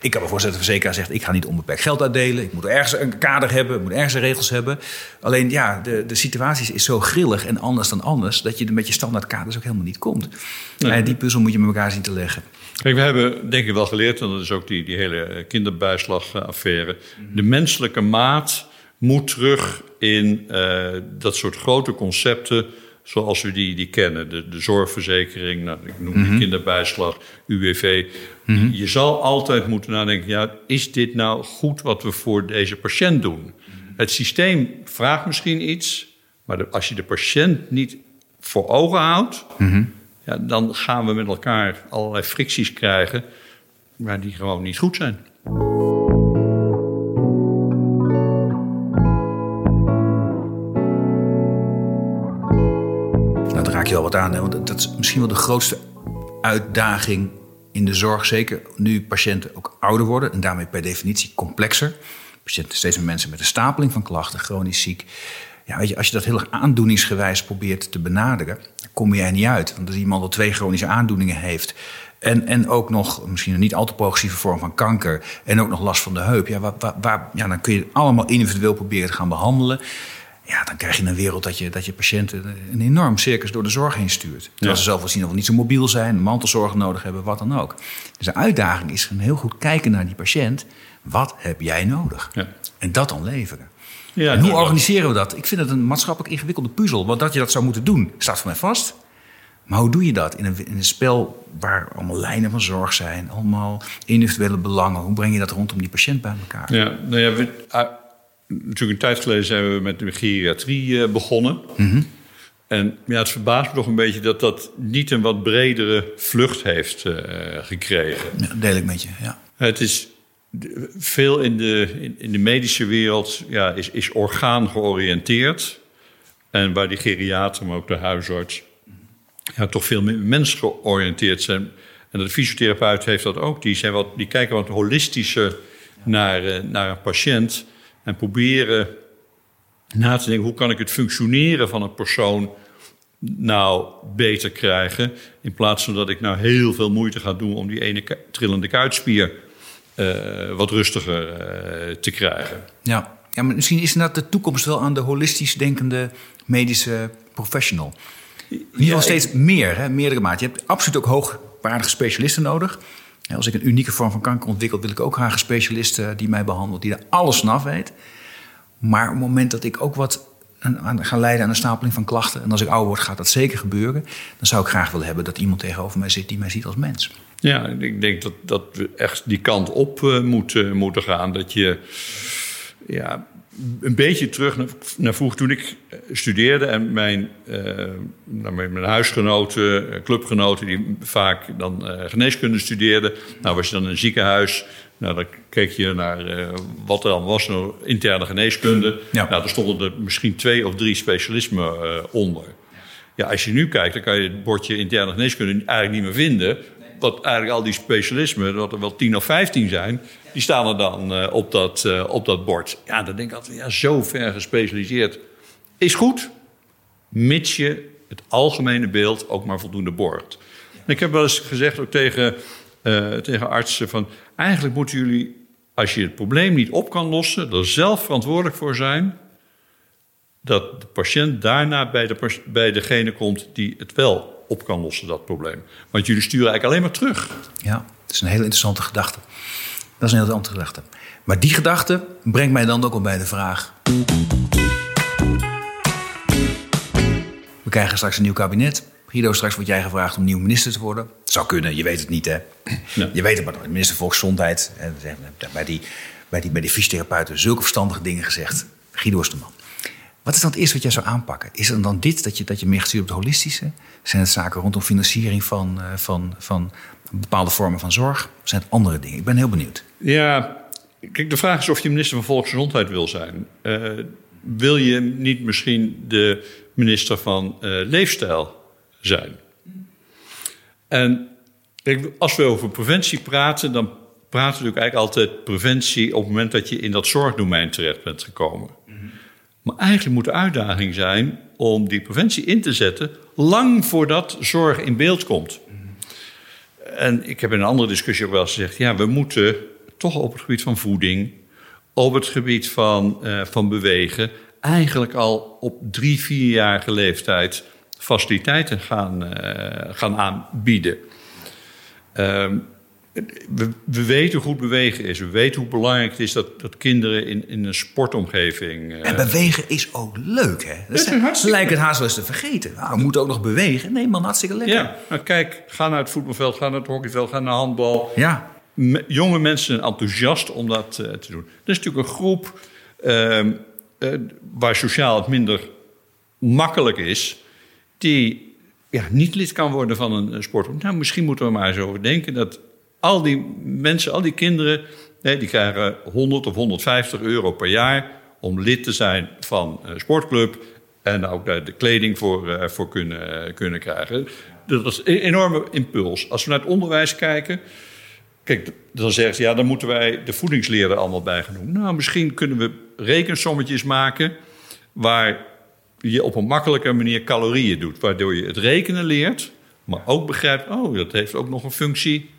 [SPEAKER 1] ik kan me voorstellen dat de verzekeraar zegt: ik ga niet onbeperkt geld uitdelen. Ik moet ergens een kader hebben, ik moet ergens regels hebben. Alleen ja, de, de situatie is zo grillig en anders dan anders. dat je er met je standaard kaders ook helemaal niet komt. Nee. En die puzzel moet je met elkaar zien te leggen.
[SPEAKER 2] Kijk, we hebben denk ik wel geleerd, en dat is ook die, die hele kinderbijslagaffaire. De menselijke maat moet terug in uh, dat soort grote concepten zoals we die, die kennen. De, de zorgverzekering, nou, ik noem die mm-hmm. kinderbijslag, UWV. Mm-hmm. Je zal altijd moeten nadenken, ja, is dit nou goed wat we voor deze patiënt doen? Het systeem vraagt misschien iets, maar de, als je de patiënt niet voor ogen houdt...
[SPEAKER 1] Mm-hmm.
[SPEAKER 2] Ja, dan gaan we met elkaar allerlei fricties krijgen, maar die gewoon niet goed zijn.
[SPEAKER 1] Aan, want dat is misschien wel de grootste uitdaging in de zorg. Zeker nu patiënten ook ouder worden en daarmee per definitie complexer. Patiënten, steeds meer mensen met een stapeling van klachten, chronisch ziek. Ja, weet je, als je dat heel erg aandoeningsgewijs probeert te benaderen, kom je er niet uit. Want als iemand al twee chronische aandoeningen heeft. En, en ook nog misschien een niet al te progressieve vorm van kanker. En ook nog last van de heup. Ja, waar, ja, dan kun je allemaal individueel proberen te gaan behandelen. Ja, dan krijg je een wereld dat je, dat je patiënten een enorm circus door de zorg heen stuurt. Terwijl ze zelf misschien nog niet zo mobiel zijn, mantelzorg nodig hebben, wat dan ook. Dus de uitdaging is een heel goed kijken naar die patiënt. Wat heb jij nodig?
[SPEAKER 2] Ja.
[SPEAKER 1] En dat dan leveren. Ja, en hoe organiseren we dat? Ik vind het een maatschappelijk ingewikkelde puzzel. Want dat je dat zou moeten doen, staat voor mij vast. Maar hoe doe je dat in een, in een spel waar allemaal lijnen van zorg zijn, allemaal individuele belangen? Hoe breng je dat rondom die patiënt bij elkaar?
[SPEAKER 2] Ja, nou ja, we, natuurlijk een tijd geleden zijn we met de geriatrie uh, begonnen. En ja, het verbaast me toch een beetje dat dat niet een wat bredere vlucht heeft uh, gekregen.
[SPEAKER 1] Ja, deel ik met je, ja.
[SPEAKER 2] Het is veel in de, in, in de medische wereld ja, is, is orgaan georiënteerd. En waar die geriater, maar ook de huisarts, ja, toch veel meer mensgeoriënteerd zijn. En de fysiotherapeut heeft dat ook. Die, zijn wat, die kijken wat holistischer naar, uh, naar een patiënt. En proberen na te denken, hoe kan ik het functioneren van een persoon nou beter krijgen. In plaats van dat ik nou heel veel moeite ga doen om die ene trillende kuitspier uh, wat rustiger uh, te krijgen.
[SPEAKER 1] Ja. ja, maar misschien is dat de toekomst wel aan de holistisch denkende medische professional. In ieder geval steeds meer, hè, meerdere maat. Je hebt absoluut ook hoogwaardige specialisten nodig. Als ik een unieke vorm van kanker ontwikkel, wil ik ook graag een specialist die mij behandelt, die er alles vanaf weet. Maar op het moment dat ik ook wat ga leiden aan een stapeling van klachten, en als ik ouder word, gaat dat zeker gebeuren, dan zou ik graag willen hebben dat iemand tegenover mij zit die mij ziet als mens.
[SPEAKER 2] Ja, ik denk dat, dat we echt die kant op uh, moeten, moeten gaan. Dat je ja, een beetje terug naar, naar vroeger toen ik studeerde en mijn, uh, mijn huisgenoten, clubgenoten, die vaak dan uh, geneeskunde studeerden. Nou, was je dan in een ziekenhuis. Nou, dan keek je naar uh, wat er dan was, nou, interne geneeskunde. Ja. Nou, daar stonden er misschien twee of drie specialismen onder. Ja, als je nu kijkt, dan kan je het bordje interne geneeskunde eigenlijk niet meer vinden wat eigenlijk al die specialismen, dat er wel tien of vijftien zijn, die staan er dan uh, op, dat, uh, op dat bord. Ja, dan denk ik altijd, ja, zo ver gespecialiseerd is goed, mits je het algemene beeld ook maar voldoende borgt. En ik heb wel eens gezegd ook tegen, uh, tegen artsen van, eigenlijk moeten jullie, als je het probleem niet op kan lossen, er zelf verantwoordelijk voor zijn dat de patiënt daarna bij, de, bij degene komt die het wel op kan lossen, dat probleem. Want jullie sturen eigenlijk alleen maar terug.
[SPEAKER 1] Ja, dat is een hele interessante gedachte. Dat is een hele interessante gedachte. Maar die gedachte brengt mij dan ook al bij de vraag. We krijgen straks een nieuw kabinet. Guido, straks wordt jij gevraagd om nieuw minister te worden. Zou kunnen, je weet het niet, hè? Ja. Je weet het maar nooit. Minister Volksgezondheid. Bij die, bij die, bij die fysiotherapeuten zulke verstandige dingen gezegd. Guido is de man. Wat is dan het eerste wat jij zou aanpakken? Is het dan dit, dat je, dat je meer gestuurd op het holistische? Zijn het zaken rondom financiering van, uh, van, van bepaalde vormen van zorg? Zijn het andere dingen? Ik ben heel benieuwd.
[SPEAKER 2] Ja, kijk, de vraag is of je minister van Volksgezondheid wil zijn. Uh, wil je niet misschien de minister van uh, Leefstijl zijn? En kijk, als we over preventie praten, dan praten we natuurlijk eigenlijk altijd preventie op het moment dat je in dat zorgdomein terecht bent gekomen. Maar eigenlijk moet de uitdaging zijn om die preventie in te zetten lang voordat zorg in beeld komt. En ik heb in een andere discussie ook wel eens gezegd: ja, we moeten toch op het gebied van voeding, op het gebied van, uh, van bewegen, eigenlijk al op drie, vierjarige leeftijd faciliteiten gaan, uh, gaan aanbieden. Um, we, we, weten hoe goed bewegen is. We weten hoe belangrijk het is dat, dat kinderen in, in een sportomgeving.
[SPEAKER 1] Uh... En bewegen is ook leuk, hè? Dat, dat hartstikke... lijkt het haast wel eens te vergeten. Nou, we moeten ook nog bewegen. Nee, man, hartstikke lekker.
[SPEAKER 2] Ja, maar kijk, ga naar het voetbalveld, ga naar het hockeyveld, ga naar handbal.
[SPEAKER 1] Ja.
[SPEAKER 2] Me, jonge mensen zijn enthousiast om dat uh, te doen. Er is natuurlijk een groep uh, waar sociaal het minder makkelijk is, die ja, niet lid kan worden van een sport. Nou, misschien moeten we maar eens over denken dat al die mensen, al die kinderen, die krijgen 100 of 150 euro per jaar om lid te zijn van een sportclub. En ook daar de kleding voor, uh, voor kunnen, kunnen krijgen. Dat is een enorme impuls. Als we naar het onderwijs kijken. Kijk, dan zeggen ze ja, dan moeten wij de voedingsleer er allemaal bij. Nou, misschien kunnen we rekensommetjes maken. waar je op een makkelijke manier calorieën doet. Waardoor je het rekenen leert. maar ook begrijpt, oh, dat heeft ook nog een functie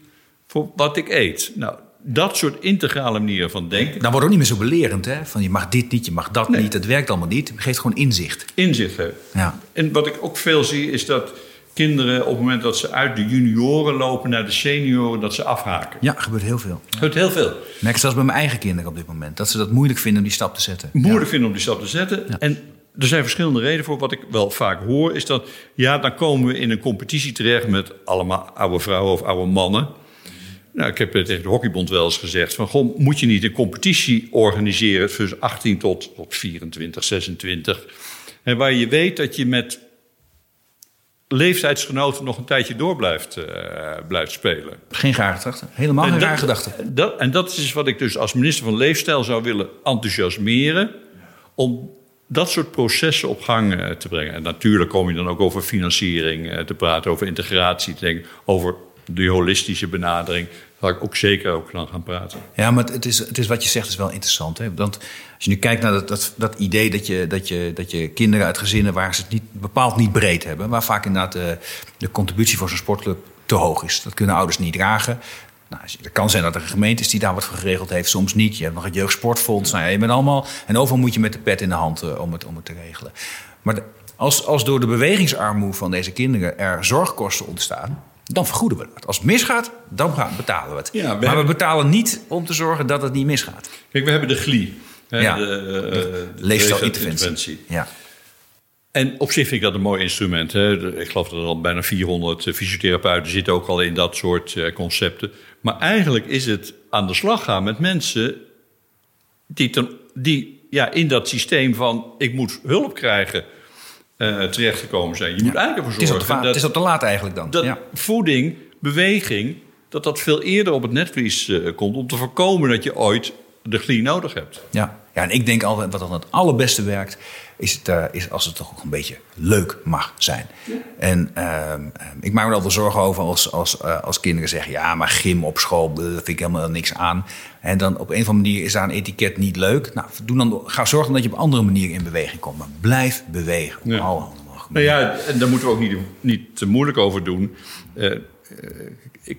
[SPEAKER 2] voor wat ik eet. Nou, dat soort integrale manieren van denken.
[SPEAKER 1] Dan wordt ook niet meer zo belerend, hè? Van je mag dit niet, je mag dat niet. Het werkt allemaal niet. Het geeft gewoon inzicht.
[SPEAKER 2] Inzicht, hè?
[SPEAKER 1] Ja.
[SPEAKER 2] En wat ik ook veel zie, is dat kinderen op het moment dat ze uit de junioren lopen naar de senioren, dat ze afhaken.
[SPEAKER 1] Ja, gebeurt heel veel.
[SPEAKER 2] Gebeurt heel veel.
[SPEAKER 1] Ik merk zelfs bij mijn eigen kinderen op dit moment. Dat ze dat moeilijk vinden om die stap te zetten.
[SPEAKER 2] Moeilijk vinden om die stap te zetten. Ja. En er zijn verschillende redenen voor. Wat ik wel vaak hoor, is dat ja, dan komen we in een competitie terecht met allemaal oude vrouwen of oude mannen. Nou, ik heb tegen de Hockeybond wel eens gezegd: van, goh, moet je niet een competitie organiseren tussen 18 tot, tot 24, 26? En waar je weet dat je met leeftijdsgenoten nog een tijdje door blijft, uh, blijft spelen.
[SPEAKER 1] Geen rare gedachte. Helemaal geen rare gedachte.
[SPEAKER 2] Dat, en dat is wat ik dus als minister van Leefstijl zou willen enthousiasmeren. Om dat soort processen op gang uh, te brengen. En natuurlijk kom je dan ook over financiering uh, te praten, over integratie te denken, over de holistische benadering. Daar ga ik ook zeker ook aan gaan praten.
[SPEAKER 1] Ja, maar het is, het is wat je zegt is wel interessant. Hè? Want als je nu kijkt naar dat, dat, dat idee dat je, dat, je, dat je kinderen uit gezinnen waar ze het niet, bepaald niet breed hebben, waar vaak inderdaad de, de contributie voor zo'n sportclub te hoog is. Dat kunnen ouders niet dragen. Nou, het kan zijn dat er een gemeente is die daar wat voor geregeld heeft, soms niet. Je hebt nog het jeugdsportfonds. Nou ja, je bent allemaal. En overal moet je met de pet in de hand uh, om, het, om het te regelen. Maar als, als door de bewegingsarmoede van deze kinderen er zorgkosten ontstaan, dan vergoeden we het. Als het misgaat, dan betalen we het. Ja, we maar hebben... we betalen niet om te zorgen dat het niet misgaat.
[SPEAKER 2] Kijk, we hebben de GLI.
[SPEAKER 1] Ja, de, uh, leefstijlinterventie. Ja.
[SPEAKER 2] En op zich vind ik dat een mooi instrument. Hè. Ik geloof dat er al bijna 400 fysiotherapeuten zitten ook al in dat soort uh, concepten. Maar eigenlijk is het aan de slag gaan met mensen die, ten, die ja, in dat systeem van ik moet hulp krijgen uh, terechtgekomen zijn. Je moet eigenlijk ervoor zorgen.
[SPEAKER 1] Het is, dat, het is op te laat eigenlijk dan.
[SPEAKER 2] Dat voeding, beweging, dat dat veel eerder op het netvlies uh, komt om te voorkomen dat je ooit de glie nodig hebt.
[SPEAKER 1] Ja. Ja, en ik denk altijd wat dan het allerbeste werkt, is, het, uh, is als het toch ook een beetje leuk mag zijn. Ja. En uh, ik maak me er altijd zorgen over als, als, uh, als kinderen zeggen: ja, maar gym op school, daar vind ik helemaal niks aan. En dan op een of andere manier is daar een etiket niet leuk. Nou, doe dan, ga zorgen dat je op andere manieren in beweging komt. Maar blijf bewegen. Ja. Alle
[SPEAKER 2] nou ja, en daar moeten we ook niet, niet te moeilijk over doen. Uh, ik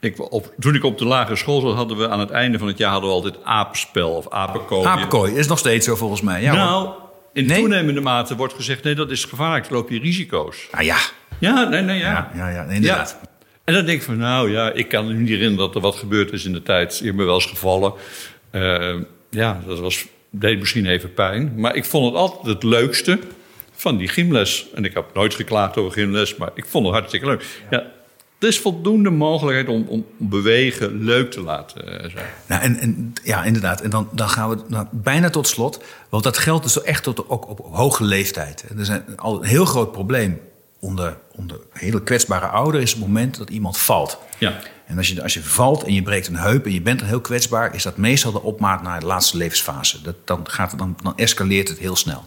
[SPEAKER 2] ik, op, toen ik op de lagere school zat, hadden we aan het einde van het jaar hadden we altijd apenspel of apenkooi.
[SPEAKER 1] Apenkooi is nog steeds zo volgens mij. Ja,
[SPEAKER 2] nou, in nee? toenemende mate wordt gezegd: nee, dat is gevaarlijk, dan loop je risico's.
[SPEAKER 1] Ah ja.
[SPEAKER 2] Ja, nee, nee,
[SPEAKER 1] ja. Ja, ja, ja inderdaad.
[SPEAKER 2] Ja. En dan denk ik van, nou ja, ik kan me niet herinneren dat er wat gebeurd is in de tijd. Je me wel eens gevallen. Uh, ja, dat was, deed misschien even pijn. Maar ik vond het altijd het leukste van die gymles. En ik heb nooit geklaagd over gymles, maar ik vond het hartstikke leuk. Ja, er is voldoende mogelijkheid om, om bewegen leuk te laten eh, zijn.
[SPEAKER 1] Nou, en, en, ja, inderdaad. En dan, dan gaan we nou, bijna tot slot. Want dat geldt dus echt tot, ook op hoge leeftijd. Er is een, al een heel groot probleem onder, onder hele kwetsbare ouderen... is het moment dat iemand valt.
[SPEAKER 2] Ja.
[SPEAKER 1] En als je, als je valt en je breekt een heup en je bent er heel kwetsbaar... is dat meestal de opmaat naar de laatste levensfase. Dat, dan, gaat, dan, dan escaleert het heel snel.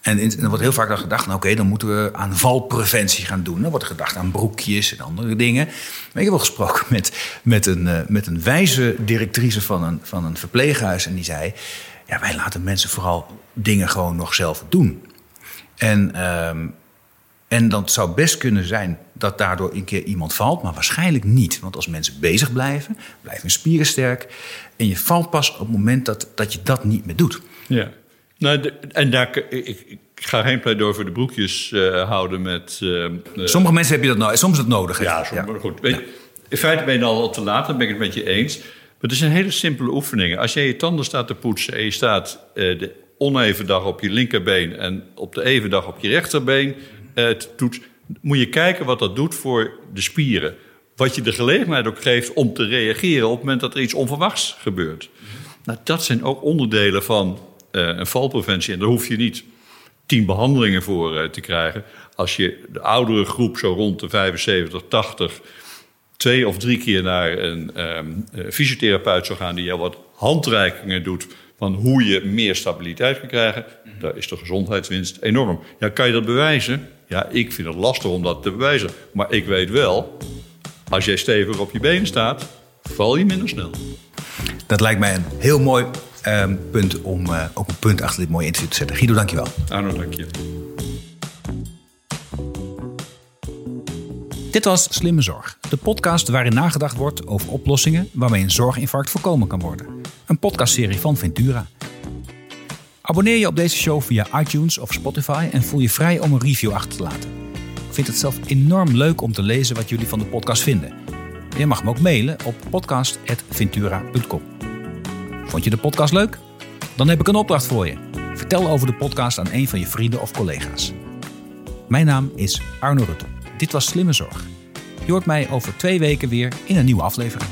[SPEAKER 1] En er wordt heel vaak dan gedacht, nou, oké, dan moeten we aan valpreventie gaan doen. Dan wordt gedacht aan broekjes en andere dingen. Maar ik heb wel gesproken met, met, een, uh, met een wijze directrice van een, van een verpleeghuis. En die zei, ja, wij laten mensen vooral dingen gewoon nog zelf doen. En, um, en dan zou best kunnen zijn dat daardoor een keer iemand valt, maar waarschijnlijk niet. Want als mensen bezig blijven, blijven hun spieren sterk. En je valt pas op het moment dat, dat je dat niet meer doet.
[SPEAKER 2] Ja. Nou, en daar, ik, ik, ga geen pleidooi voor de broekjes uh, houden met... Uh,
[SPEAKER 1] sommige mensen heb je dat nou, soms is het nodig.
[SPEAKER 2] Ja, goed. Weet, ja. In feite ben je al te laat, dan ben ik het met je eens. Maar het zijn hele simpele oefeningen. Als jij je tanden staat te poetsen en je staat uh, de oneven dag op je linkerbeen... en op de even dag op je rechterbeen doet, moet je kijken wat dat doet voor de spieren. Wat je de gelegenheid ook geeft om te reageren op het moment dat er iets onverwachts gebeurt. Nou, dat zijn ook onderdelen van een valpreventie. En daar hoef je niet tien behandelingen voor uh, te krijgen. Als je de oudere groep zo rond de 75, 80 twee of drie keer naar een um, fysiotherapeut zou gaan die jou wat handreikingen doet van hoe je meer stabiliteit kan krijgen, daar is de gezondheidswinst enorm. Ja, kan je dat bewijzen? Ja, ik vind het lastig om dat te bewijzen. Maar ik weet wel, als jij stevig op je benen staat, val je minder snel.
[SPEAKER 1] Dat lijkt mij een heel mooi um, punt om uh, ook een punt achter dit mooie interview te zetten. Guido, dankjewel.
[SPEAKER 2] Arno, dank je.
[SPEAKER 1] Dit was Slimme Zorg, de podcast waarin nagedacht wordt over oplossingen waarmee een zorginfarct voorkomen kan worden. Een podcastserie van Ventura. Abonneer je op deze show via iTunes of Spotify en voel je vrij om een review achter te laten. Ik vind het zelf enorm leuk om te lezen wat jullie van de podcast vinden. Je mag me ook mailen op podcast.ventura.com. Vond je de podcast leuk? Dan heb ik een opdracht voor je. Vertel over de podcast aan een van je vrienden of collega's. Mijn naam is Arno Rutte. Dit was Slimme Zorg. Je hoort mij over twee weken weer in een nieuwe aflevering.